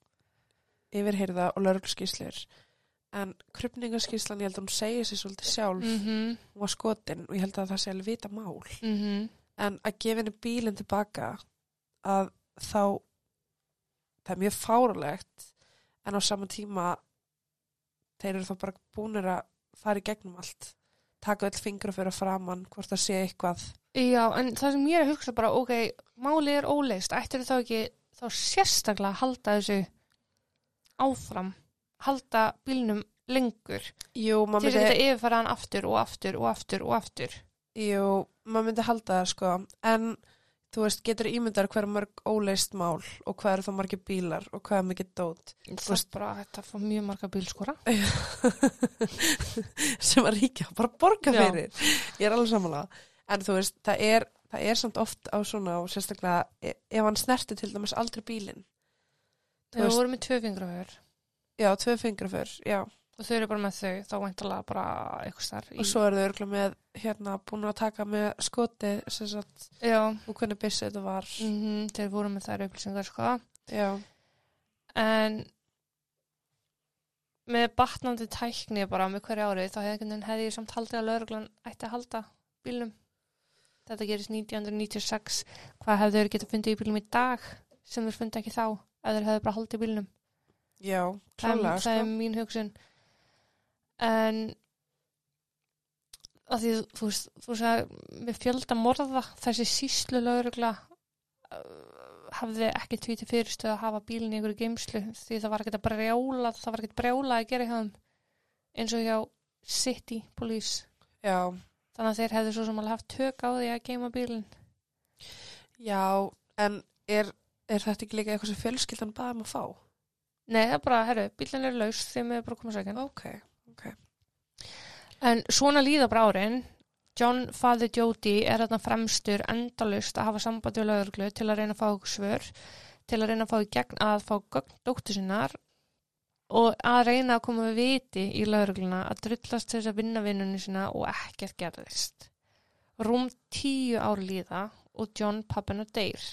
yfirheyrða og lörglskíslur en krupningaskíslan, ég held að hún segi sér svolítið sjálf, mm -hmm, var skotin og ég held að það sé alveg vita mál. Mm en að gefa henni bílinn tilbaka að þá það er mjög fárulegt en á sama tíma þeir eru þá bara búnir að fara í gegnum allt. Taka öll fingra fyrir framann hvort það sé eitthvað. Já, en það sem ég er að hugsa bara, ok, málið er óleist, ættir þá ekki þá sérstaklega að halda þessu áfram, halda bílnum lengur, Jú, til yfirfara hann aftur og aftur og aftur og aftur. Jú, maður myndi halda það sko. En þú veist, getur ímyndar hver mörg óleist mál og hvað eru þá margir bílar og hvað er mikið dót? Það er bara að þetta fá mjög marga bílskora. (laughs) sem að ríkja bara borga Já. fyrir. Ég er alveg samanlega en þú veist, það er, það er samt oft á svona og sérstaklega e- ef hann snerti til dæmis aldrei veist- við vorum með tvö fingraför já, tvö fingra fyrr, já og þau eru bara með þau, þá væntalega bara eitthvað starf. og svo eru þau örgulega með hérna búin að taka með skoti sagt, og hvernig byssu þetta var mm þeir voru með þær upplýsingar, sko. En með batnandi tækni bara með hverju árið, þá hefði, hefði ég samt haldið að lauruglan ætti að halda bílnum. Þetta gerist 1996. Hvað hefðu þeir getað fundið í bílnum í dag sem þeir fundið ekki þá, ef þeir hefðu bara haldið bílnum? já, Það klálega það er sko. mín hugsun. En að því þú veist, þú veist með fjölda morða þessi síslu laurugla uh, hafði ekki tvíti fyrirstöð að hafa bílinn í einhverju geimslu því það var ekkert að brjála það var ekkert brjála að gera hjá þeim eins og hjá City Police. Já, þannig að þeir hefðu svo sem alveg haft tök á því að geima bílinn. Já, en er, er þetta ekki líka eitthvað sem fjölskyldan baðum að fá? Nei, það er bara, herru, bílinn er laus þeim er bara að koma sækjan Ok, En svona líða bara árin John Father Jody er þarna fremstur endalust að hafa sambandi við lögurglu til að reyna að fá svör til að reyna að fá í gegn að fá gögn dóttur sinnar og að reyna að koma við viti í lögurgluna að drullast þess að vinna vinnunni sinna og ekkert gerðist. Rúm tíu ár líða og John pappina deyr.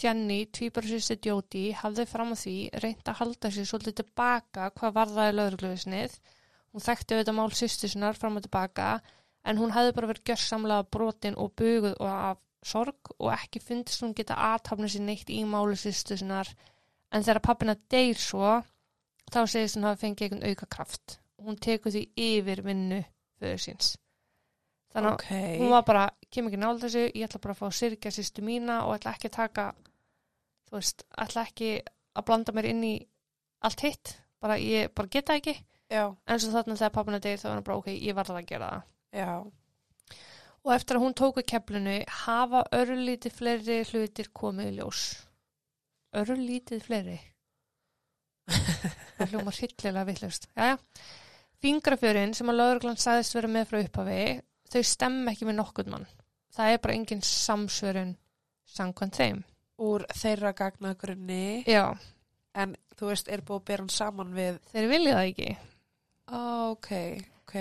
Jenny, tvíbarsýsti Jody, hafði fram á því reynd að halda sér svolítið tilbaka hvað varðaði lögurgluvisnið Hún þekkti auðvitað mál sýstu sinnar fram og tilbaka en hún hefði bara verið gjörsamlega brotin og buguð og af sorg og ekki fundist hún geta aðtapna sér neitt í máli sýstu sinnar en þegar pappina deyr svo þá segist hún hafa fengið einhvern auka kraft. Hún tekur því yfir vinnu fyrir síns. Þannig að ok. hún var bara, kem ekki nála þessu, ég ætla bara að fá að syrkja sýstu mína og ætla ekki að taka, þú veist, ætla ekki að blanda mér inn í allt hitt, bara ég bara geta ekki Já, en svo þarna þegar pappina deyr þá var hann bara ok, ég var það að gera það. Já, og eftir að hún tóku keflinu hafa örlítið fleiri hlutir komið í ljós. Örlítið fleiri. Það hljóma hryllilega vittlust Jæja. fingrafjörin sem að lögreglan sagðist vera með frá upphafi þau stemma ekki með nokkurn mann. Það er bara engin samsvörun samkvæmt þeim. Úr þeirra gagnagrunni, já, en þú veist, er búið að bera hann saman við, þeir vilja það ekki ok, ok,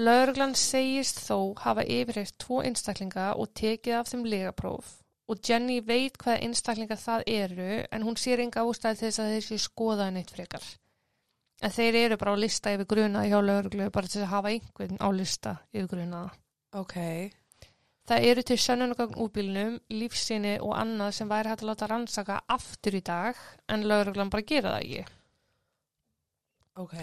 Lögreglan segist þó hafa yfirheyrt tvo einstaklinga og tekið af þeim legapróf og Jenny veit hvaða einstaklinga það eru en hún sér enga ástæði þess að þeir séu skoðaði neitt frekar. En þeir eru bara á lista yfir grunaði hjá lögreglu bara til að hafa einhvern á lista yfir grunaða. ok, Það eru til sönnunagögn úr bílnum, lífsýni og annað sem væri hægt að láta rannsaka aftur í dag en lögreglan bara gera það ekki. ok,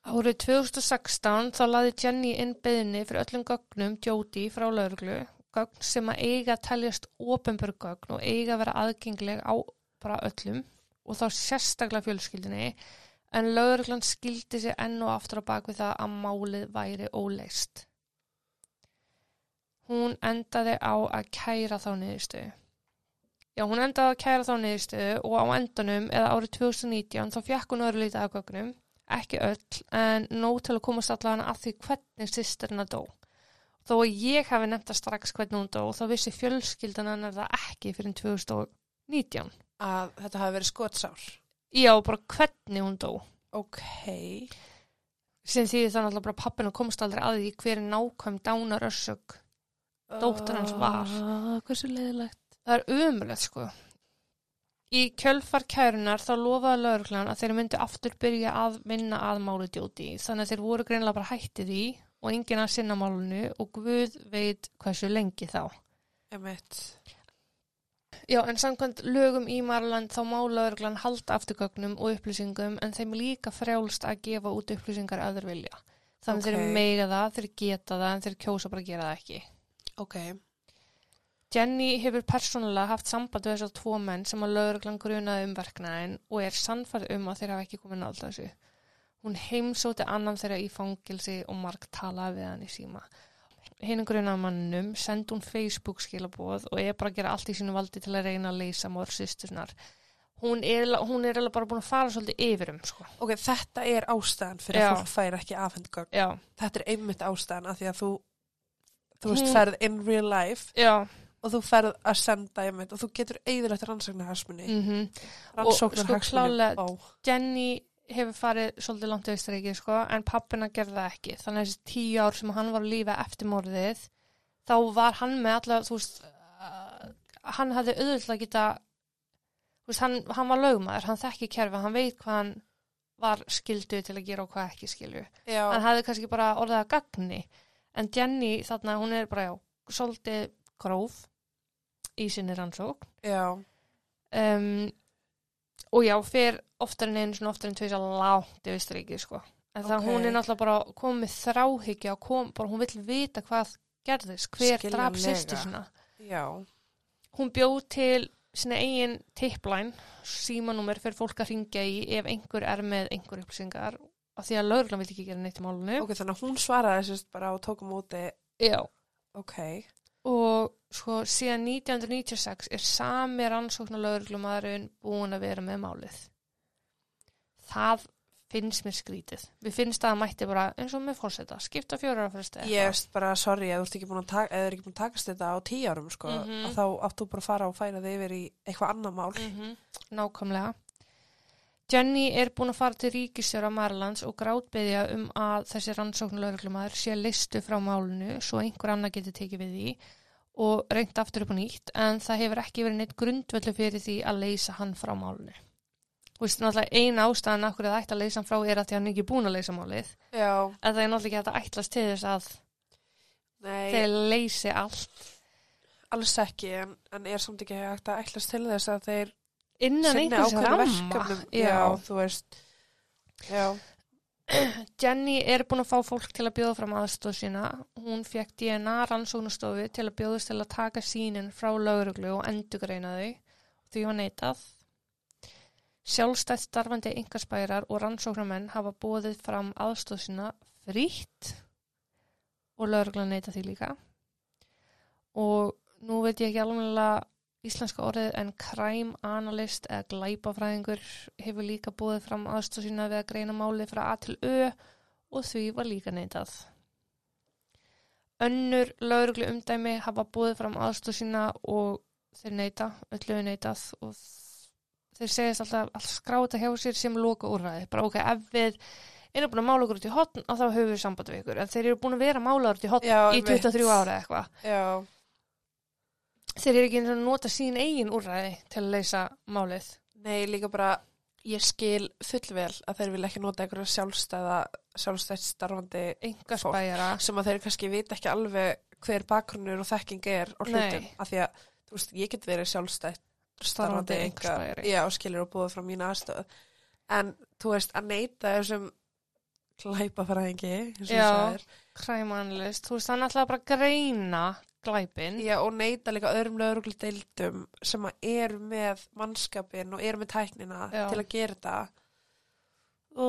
Árið 2016 þá laði Jenny inn beðinni fyrir öllum gögnum Jody frá lauruglu, gögn sem að eiga að teljast ofinbjörg gögn og eiga að vera aðgengleg á bara öllum og þá sérstaklega fjölskyldinni en lauruglan skildi sig enn og aftur á bakvið það að málið væri óleist. Hún endaði á að kæra þá niðurstöðu. Já, hún endaði að kæra þá niðurstöðu og á endanum eða árið 2019 þá fjakk hún örlítið af gögnum ekki öll, en nóg til að komast allavega að því hvernig sýstirna dó. Þó að ég hafi nefnt að strax hvernig hún dó, þá vissi fjölskyldan hennar það ekki fyrir 2019. að þetta hafi verið skotsár, Já, bara hvernig hún dó. ok, Sem því þannig að bara pappina komst aldrei að því hver er nákvæm dánar össök. Dóttir hans var. Ah, hversu leiðilegt, Það er umulegt sko. Í kjölfar kærunar þá lofaði lauruglan að þeir myndu aftur byrja að vinna að máli djóti þannig að þeir voru greinlega bara hættið í og enginn að sinna málunu og Guð veit hversu lengi þá. emitt, Já, en samkvæmt lögum í Marland þá má lauruglan halda afturgögnum og upplýsingum en þeim líka frjálst að gefa út upplýsingar að þeir vilja. Þannig Ok. þeir meiga það, þeir geta það en þeir kjósa bara að gera það ekki. ok, Jenny hefur persónulega haft samband við þessar tvo menn sem að lauruglan grunaði um verknæðin og er sannfærð um að þeir hafa ekki komið nátt þessu. Hún heimsóti annan þeirra í fangilsi og marg talaði við hann í síma. Hinn grunaði mannum sendi hún Facebook skilabóð og er bara að gera allt í sínu valdi til að reyna að leysa mór sýsturnar. Hún er, hún er alveg bara búin að fara svolítið yfir um, sko. ok, þetta er ástæðan fyrir Já. að fólk fær ekki afhendgögn, þetta er einmitt ástæðan af því að þú, þú veist, ferð in real life já, og þú ferð að senda einmitt og þú getur eigðilegt rannsóknarhagsmunni, mhm. rannsóknarhagsmunni, sko, Jenny hefur farið svolítið langt í Austuríki sko, en pappina gerði það ekki. Þannig að þessi tíu ár sem hann var að lífa eftir morðið þá var hann með alla þú veist uh, hann hafði auðvitað að geta veist, hann, hann var lögmaður, hann þekki kerfi hann veit hvað hann var skildu til að gera og hvað ekki skilju. Hann hafði kannski bara orðið að gagni. En Jenny þarna, hún er bara já, svolítið gróf í sinni rannsók já, um, og já, fer oftar en einu svona oftar en tveis að lágt í Austuríki sko. En það Ok. hún er náttúrulega bara komið þráhyggja og kom, bara hún vill vita hvað gerðist, hver draf Skiljanlega. sýstu sína. Já, Hún bjóð til sinna eigin tipplæn, símanúmer fyrir fólk að ringja í ef einhver er með einhver upplýsingar af því að lögreglan vil ekki gera neitt í málunu. ok, þannig að hún svaraði sérst bara og tók á móti, Já. ok, Og sko síðan 1996 er sami rannsóknar lögreglumadurinn búin að vera með málið. Það finnst mér skrítið. Við finnst að það mætti bara eins og með fórseta, skipta fjóra ára fresti. ég veist bara, sorry, ef þú ert ekki búin að, taka, ekki búin að takast þetta á tíu árum, sko, Mhm. að þá áttu bara að fara og færa þig yfir í eitthvað annar mál. Mm Nákvæmlega. Jenny er búin að fara til ríkistjóra Marlands og grátbeðja um að þessi rannsóknulögreglumæður sé listu frá málunu svo einhver annar geti tekið við því og reynt aftur upp á nýtt en það hefur ekki verið neitt grundvöldu fyrir því að leysa hann frá málunu. Þú veist, náttúrulega eina ástæðan af hverju það ætti að leysa hann frá er að því hann ekki búin að leysa málið. Já, En það er náttúrulega ekki að ætlast til þess að nei, þeir leysi allt alls ekki, en, en er samt ekki hægt að ætlast til þess að þeir innan einhvers ramma. verkefnum. Já, þú veist, já, (clears throat) Jenny er búin að fá fólk til að bjóða fram aðstóð sína. Hún fekk DNA rannsóknustofu til að bjóðast til að taka sínin frá lauruglu og endugreina þau. Því var neitað. Sjálfstætt starfandi yngarspærar og rannsóknarmenn hafa bóðið fram aðstóð sína frítt og laurugla neita því líka. Og nú veit ég ekki alveg íslenska orðið en crime analyst eða glæpafræðingur hefur líka búið fram aðstóð sína við að greina málið frá A til Ö og því var líka neitað. Önnur lauruglu umdæmi hafa búið fram aðstóð sína og þeir neita, öllu neitað og þeir segist alltaf að skrá þetta hjá sér sem loka úrræði. Bara ok, ef við erum búin að mála okkur út í hotn og þá höfum við samband við ykkur. En þeir eru búin að vera málaður út í hotn í einmitt. 23 ára eitthvað. já, Þeir eru ekki eins og nota sín eigin úrræði til að leysa málið. nei, líka bara, ég skil fullvel að þeir vil ekki nota einhverja sjálfstæða, sjálfstætt starfandi Engar Fólk. spæjara. sem að þeir kannski vita ekki alveg hver bakgrunnur og þekking er og hlutum, Nei. af því að, þú veist, ég get verið sjálfstætt Starfandi enga- einhverspæjari. Já, skilur og búið frá mín aðstöð. En, þú veist, að neyta þessum og þú Já. analyst, þú veist, hann ætlaði bara að greina glæpin. Já, og neyta líka öðrum lögreglu deildum sem að eru með mannskapin og eru með tæknina Já. til að gera þetta. Ó,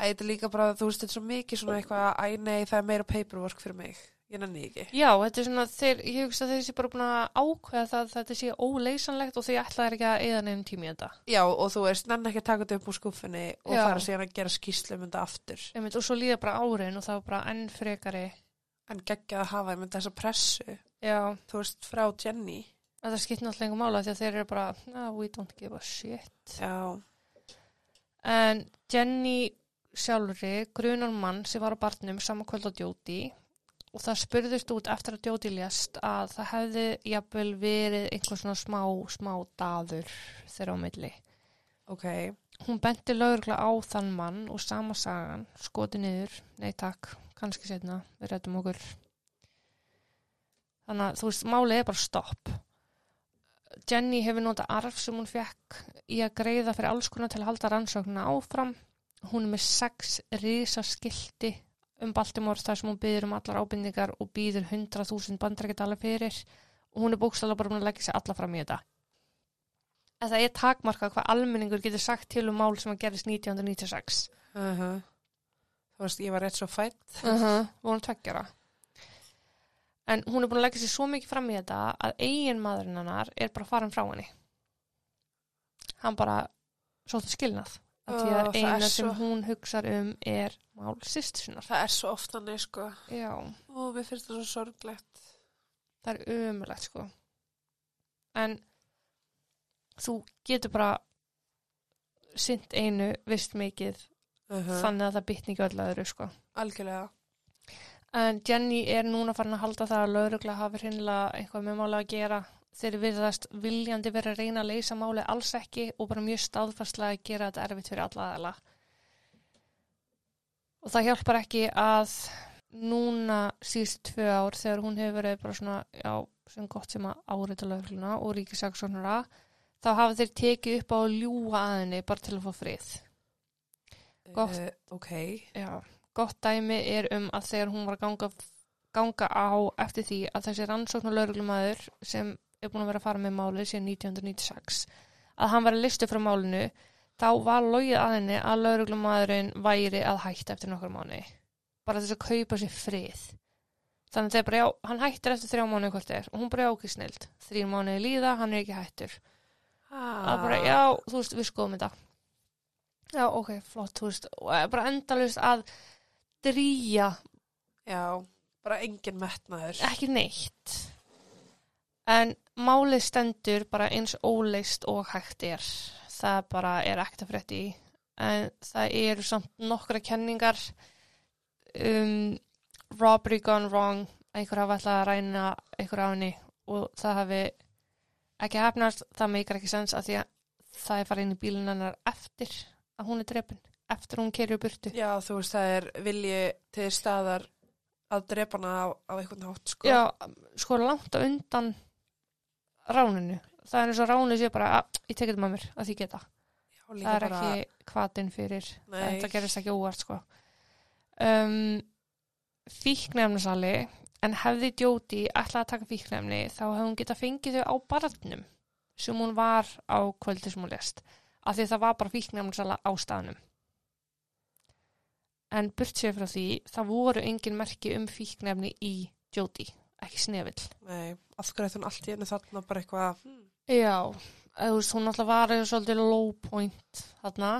Æ, þetta er líka bara, þú veist, þetta er svo mikið svona eitthvað, æ, nei, það er meira paperwork fyrir mig. Ég nenni ekki. Já, þetta er svona, þeir, ég hugsa að þeir sé bara búin að ákveða það að þetta sé óleysanlegt og því ætlaði ekki að eða nefnum tími þetta. Já, og þú veist, nenni ekki að taka þetta upp úr skuffinni og Já. fara síðan að gera skýslu um þetta aftur. Einmitt, og svo líða bara árin og það var bara enn frekari. En geggjað að hafa einmitt þessa pressu, Já, þú veist, frá Jenny. þetta skipt náttúrulega engum mála því að þeir eru bara, no, we don't give a shit. Já, En Jenny sjálfri grunar mann sem var á barnum saman kvöld á djóti og það spurðist út eftir að djóti lést að það hefði jafnvel verið einhver svona smá, smá daður þeirra á milli. ok. Hún benti lögregla á þann mann og sama sagan, skoti niður, nei takk, kannski setna, við rættum okkur. Þannig að þú veist, málið er bara stopp. Jenny hefur notað arf sem hún fekk í að greiða fyrir alls konar til að halda rannsóknina áfram. Hún er með sex risaskilti um Baltimore þar sem hún byður um allar ábindingar og býður 100.000 bandrækjadala fyrir og hún er bókstala bara búin að leggja sig alla fram í þetta. En það er takmarkað hvað almenningur getur sagt til um mál sem að gerist 1996. Uh Þú veist, ég var rétt svo fætt. Uh (laughs) -huh. Hún tveggjara. En hún er búin að leggja sig svo mikið fram í þetta að eigin maðurinn hennar er bara farin frá henni. Hann bara sótti skilnað. Af því að það eina sem svo- hún hugsar um er mál sýstusinnar. Það er svo oft þannig, sko. Já, Ó, mér finnst það svo sorglegt. það er umulegt sko. En þú getur bara sint einu vist mikið Uh þannig að það bitni ekki öllu öðru sko. Algjörlega. En Jenny er núna farin að halda það að laurugla hafi hreinlega eitthvað með máli að gera. Þeir virðast viljandi verið að reyna að leysa máli alls ekki og bara mjög staðfarslega að gera þetta erfitt fyrir alla aðeila. Og það hjálpar ekki að núna síðust tvö ár þegar hún hefur verið bara svona, já, sem gott sem að árita laurugluna og ríkisaksónara, þá hafa þeir tekið upp á að ljúga að henni bara til að fá frið. Gott. Uh, ok, Já, gott dæmi er um að þegar hún var að ganga, ganga á eftir því að þessi rannsóknar lauruglumæður sem er búin að vera að fara með málið síðan 1996 að hann var að listu frá málinu þá var logið að henni að lauruglumæðurinn væri að hætta eftir nokkur mánu bara þess að kaupa sér frið. Þannig er bara já, hann hættir eftir þrjá mánu hvort er. Og hún bara ekki snild þrjum mánu líða, hann er ekki hættur. Ah. að bara, já, þú veist, við skoðum þetta já, ok, flott, þú veist bara endalust að drýja já, bara engin metnaður. ekki neitt. En málið stendur bara eins óleist og hægt er. Það bara er ekkert að frétti í. En það eru samt nokkra kenningar um robbery gone wrong einhver hafa ætlað að ræna einhver á henni og það hafi ekki hefnast, það meikar ekki sens að því að það er farið inn í bílinn hennar eftir að hún er drepin eftir hún kerur burtu Já, þú veist, það er vilji til staðar að drepa hana á, á einhvern hátt, sko. Já, sko langt á undan ráninu. Það er eins og ránið sé bara að ég tekið þetta með mér að því geta. Já, Það er bara, ekki hvatinn fyrir, Nei. þetta gerist ekki óvart sko. Um, fíknefnasali, en hefði Jóti ætlaði að taka fíknefni þá hefði hún getað fengið þau á barnum sem hún var á kvöldi sem hún lest. Af því það var bara fíknefnasala á staðnum. En burt sér frá því, það voru engin merki um fíknefni í Jóti, ekki snefill. nei, af hverju ætti hún allt í henni þarna bara eitthvað, hm, Já, þú veist, hún alltaf var eða svolítið low point þarna,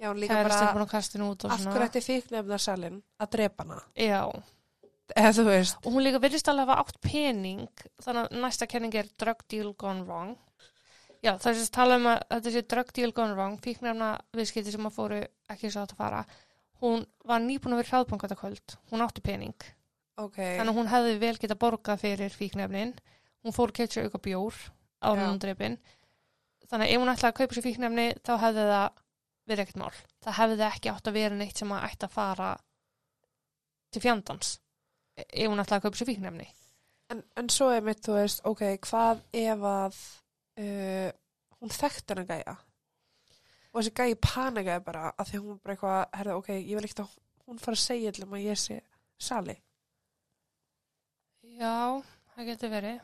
já, líka kærastinn bara, búin að kasta henni út og af svona. hverju ætti fíknefnarsalinn að drepa hana? Já, Eða þú veist, og hún líka virðist alveg hafa átt pening, þannig að næsta kenning er drug deal gone wrong. Já, það er sérst tala um að þetta sé drug deal gone wrong, fíknefna viðskipti sem að fóru ekki svo átt að fara. Hún var nýbúin að vera hraðbank þetta kvöld, hún átti pening. ok, Þannig að hún hefði vel getað borgað fyrir fíknefnin. Hún fór sér auka bjór á drefin. Þannig að ef hún ætlaði að kaupa sér fíknefni þá hefði það verið ekkert mál. Það hefði ekki átt að vera neitt sem að ætti að fara til fjandans ef hún ætlaði að kaupa sér fíknefni. en, en svo er mitt, þú veist, ok, hvað ef að uh, hún þekkti hana gæja? Og þessi gæji panikaði bara að því hún bara eitthvað, herði, ok, ég vil ekkert að hún fara að segja allir að ég sé sali. Já, það getur verið.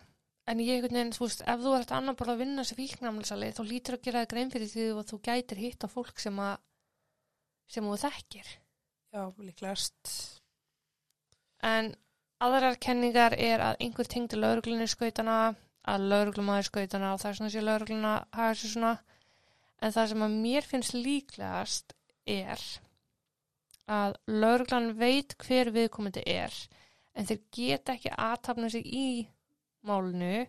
En ég einhvern veginn, þú veist, ef þú ert annar bara að vinna sér fíknefnilsali þá lítur að gera það grein fyrir því að þú gætir hitt á fólk sem að sem þú þekkir. Já, líklegast. En aðrar kenningar er að einhver tengdi lauruglunni skautana, að lauruglumæður skautana og það er svona sé laurugluna hafa sér svona. En það sem að mér finnst líklegast er að lauruglan veit hver viðkomandi er en þeir geta ekki aðtapna sig í málinu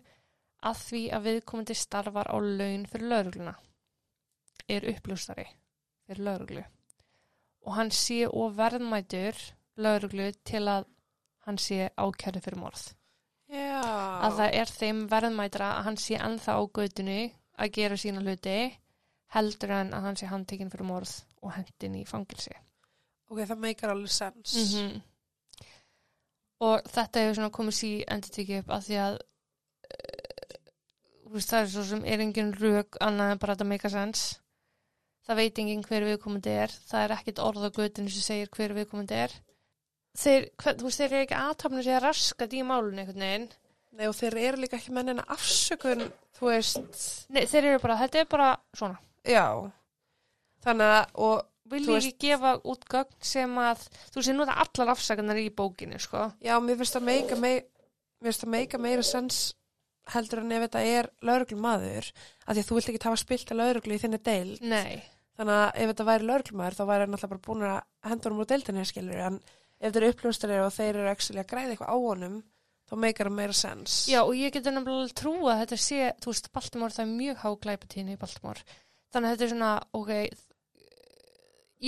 að því að viðkomandi starfar á laun fyrir laurugluna. Er uppljóstari fyrir lauruglu. Og hann sé og verðmætur lauruglu til að hann sé ákjæri fyrir morð. Já. Að það er þeim verðmætra að hann sé ennþá á gödunu að gera sína hluti heldur en að hann sé handtekinn fyrir morð og hendin í fangilsi. Ok, það meikar alveg sens. Mm Og þetta hefur svona komið sí endur tekið upp að því að uh, það er svo sem er engin rök annað en bara að þetta meika sens. Það veit engin hver viðkomandi er. Það er ekkit orð á götinu sem segir hver viðkomandi er. Þeir, hver, þú veist, þeir eru ekki aðtapnir sig að raskat í málun einhvern veginn. Nei, og þeir eru líka ekki mennina afsökun, þú veist, Nei, þeir eru bara, þetta er bara svona. já. Þannig að, og, Vil ég ekki gefa út gögn sem að, þú sé nú það allar afsakanar í bókinu, sko. já, mér finnst það meika, mér finnst það meika meira sens heldur en ef þetta er lauruglumæður, af því að þú vilt ekki hafa spilt að lauruglu í þinni deil. Nei. Þannig að ef þetta væri lauruglumæður, þá væri hann alltaf bara búin að henda honum úr deildinni, skilur, en ef þetta eru uppljóstari og þeir eru að græða eitthvað á honum, þá meikar það meira sens. Já, og ég getur alveg trúa að þetta sé, þú veist, Baltimore, það er mjög há glæpatíðni í Baltimore. Þannig að þetta er svona, ok,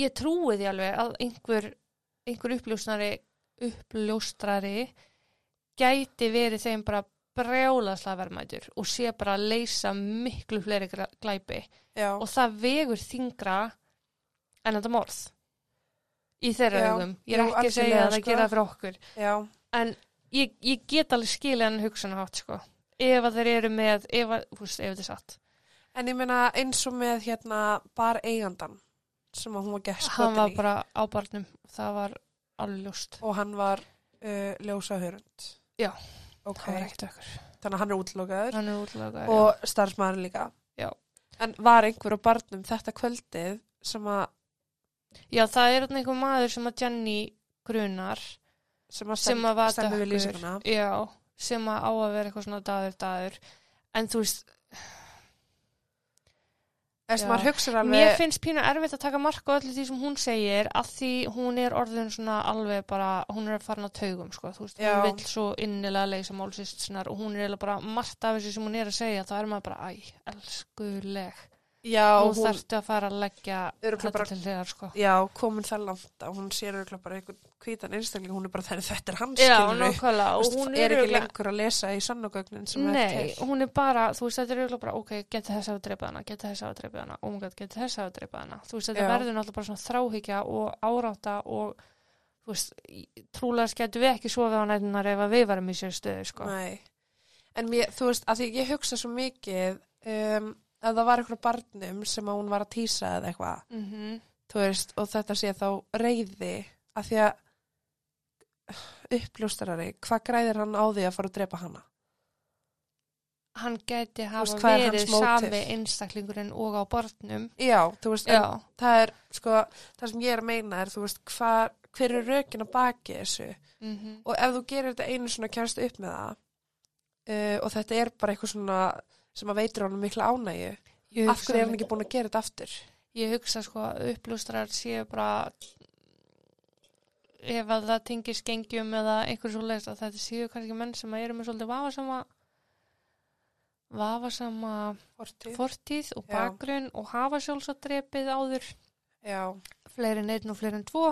ég trúi því alveg að einhver, einhver uppljósnari, uppljóstrari gæti verið þeim bara brjálaslega verðmætur og sé bara að leysa miklu fleiri glæpi Já, og það vegur þingra en þetta morð í þeirra hugum. Ég er ekki að segja að það sko. gera fyrir okkur já, en ég, ég get alveg skilja hann hugsunahátt sko ef að þeir eru með, ef, að, veist, ef þetta er satt en ég meina eins og með hérna bar eigandan, sem að hún var gert hann var skotin í bara á barnum það var alveg ljóst og hann var uh, ljósa hörund. Já. Ok, það var ekkert okkur þannig að hann er útlokaður hann er útlaga og starfsmæður líka. Já. En var einhver á barnum þetta kvöldið sem að, já það er einhver maður sem að Jenny grunar sem að, sem að dökkur. lýsinguna? já, sem að á að vera eitthvað svona dagur dagur en þú veist, alveg, mér finnst pínu erfitt að taka marka á öllu því sem hún segir að því hún er orðin svona alveg bara, hún er farin að taugum sko, þú veist, Já. hún vill svo innilega leysa málsist sinnar og hún er bara margt af þessu sem hún er að segja, þá er maður bara æ, elskuleg, já, nú hún, þarftu að fara að leggja þetta til þegar sko. Já, komin það langt að hún sér auðvitað bara einhvern hvítan einstakling, hún er bara þegar þetta er hans Já, Þú og hún er er ekki lengur að lesa í sannogögnin sem er Nei, hún er bara, þú veist, þetta er eiginlega bara, ok, geti þess að drepa hana, geti þess að drepa hana, oh my god, geti þess að drepa hana. Þú veist, þetta verður náttúrulega bara svona þráhyggja og árátta og, þú veist, trúlega skættu við ekki sofið á nætunar ef við varum í sér stöðu, sko. Nei, en mér, þú veist, að því ég hugsa svo mikið um, að það var eitthvað barnum sem hún var að tísa eða eitthvað, Mm þú veist, og þetta sé þá reyði, að því að uppljóstarari, hvað græðir hann á því að fara að drepa hana? Hann gæti hafa veist, er verið sami einstaklingurinn og á barnum. Já, þú veist, það er, sko, það sem ég er að meina er, veist, hva, hver er rökin að baki þessu? mm Og ef þú gerir þetta einu svona kjærst upp með það, uh, og þetta er bara eitthvað svona sem að veitur honum mikla ánægju, af hverju er hann ekki búin að gera þetta aftur? Ég hugsa sko að upplústrar séu bara ef að það tengir skengjum eða einhver svo leist að þetta séu kannski menn sem eru með svolítið vafasama vafasama Fortíð? fortíð og bakgrunn og hafa sjálfsattrepið áður. Já, fleiri en einn og fleiri en tvo.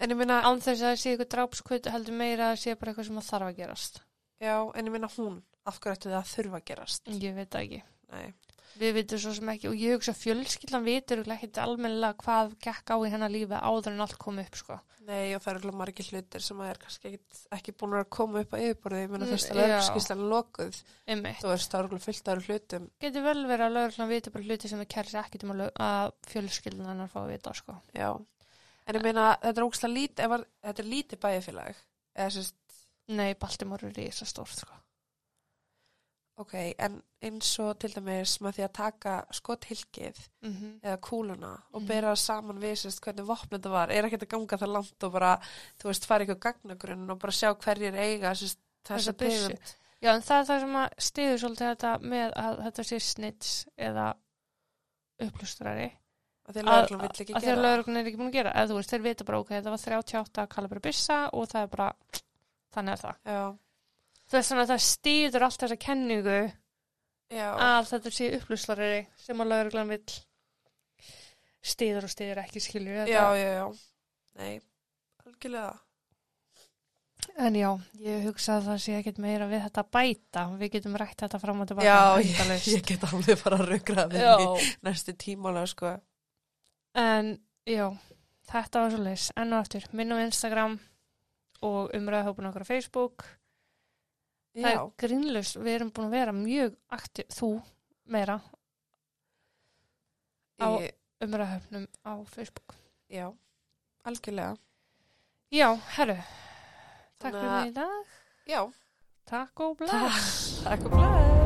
En ég minna, án þess að það sé eitthvað drápskvöld heldur meira að það sé bara eitthvað sem að þarf að gerast. Já, en ég minna hún, af hverju ættu það að þurfa að gerast? ég veit það ekki Nei, við vitum svo sem ekki og ég hugsa að fjölskyldan vitur ekki almennilega hvað gekk á í hennar lífi áður en allt kom upp sko nei, og það eru alveg margir hlutir sem að er kannski ekki, ekki búin að koma upp á yfirborðið, ég minna Mm, fyrst að já. lögskíslan lokuð, þú eru alveg fullt af hlutum. getur vel verið að lögreglan viti bara hluti sem það kæri sér ekkert um að, lög- að fjölskyldan hennar fá að vita sko. Já, en ég meina, þetta er ef að- þetta er lítið sérst, Nei, Baltimore er rísa stórt sko. Ok, en eins og til dæmis með því að taka skothylkið mm -hmm. eða kúluna og Mhm. bera saman við sérst hvernig vopn þetta var, er ekkert að ganga það langt og bara, þú veist, fara eitthvað gagnagrunn og bara sjá hverjir eiga sérst þessa tegund. Já, en það er það sem að stiður svolítið þetta með að þetta sé snitts eða upplustrari að því að að, lögreglan vill ekki að því gera að það. lögreglan er ekki búin að gera eða þú veist, þeir vita bara ok, þetta var 38 kalibra byssa og það er bara þannig er það. Já, Þess vegna það stiður allt þessa kenningu já, að þetta sé upplustrari sem að lögreglan vill stiður og stiður ekki skilju já, já, já, nei, algjörlega. En já, ég hugsa að það sé ekkert meira við þetta að bæta. Við getum rætt þetta fram og tilbaka. Já, ég, ég get alveg bara að raugra Já. mig næstu tímálega, sko. En já, þetta var svo leys. Enn og aftur, minn á Instagram og umræðahópun okkar á Facebook. Það er grínlust, við erum búin að vera mjög aktiv, þú meira, á ég, umræðahópnum á Facebook. já, algjörlega. Já, herru, takk Þannig fyrir að- mig í dag. Já, Takk og bless. takk og blæð.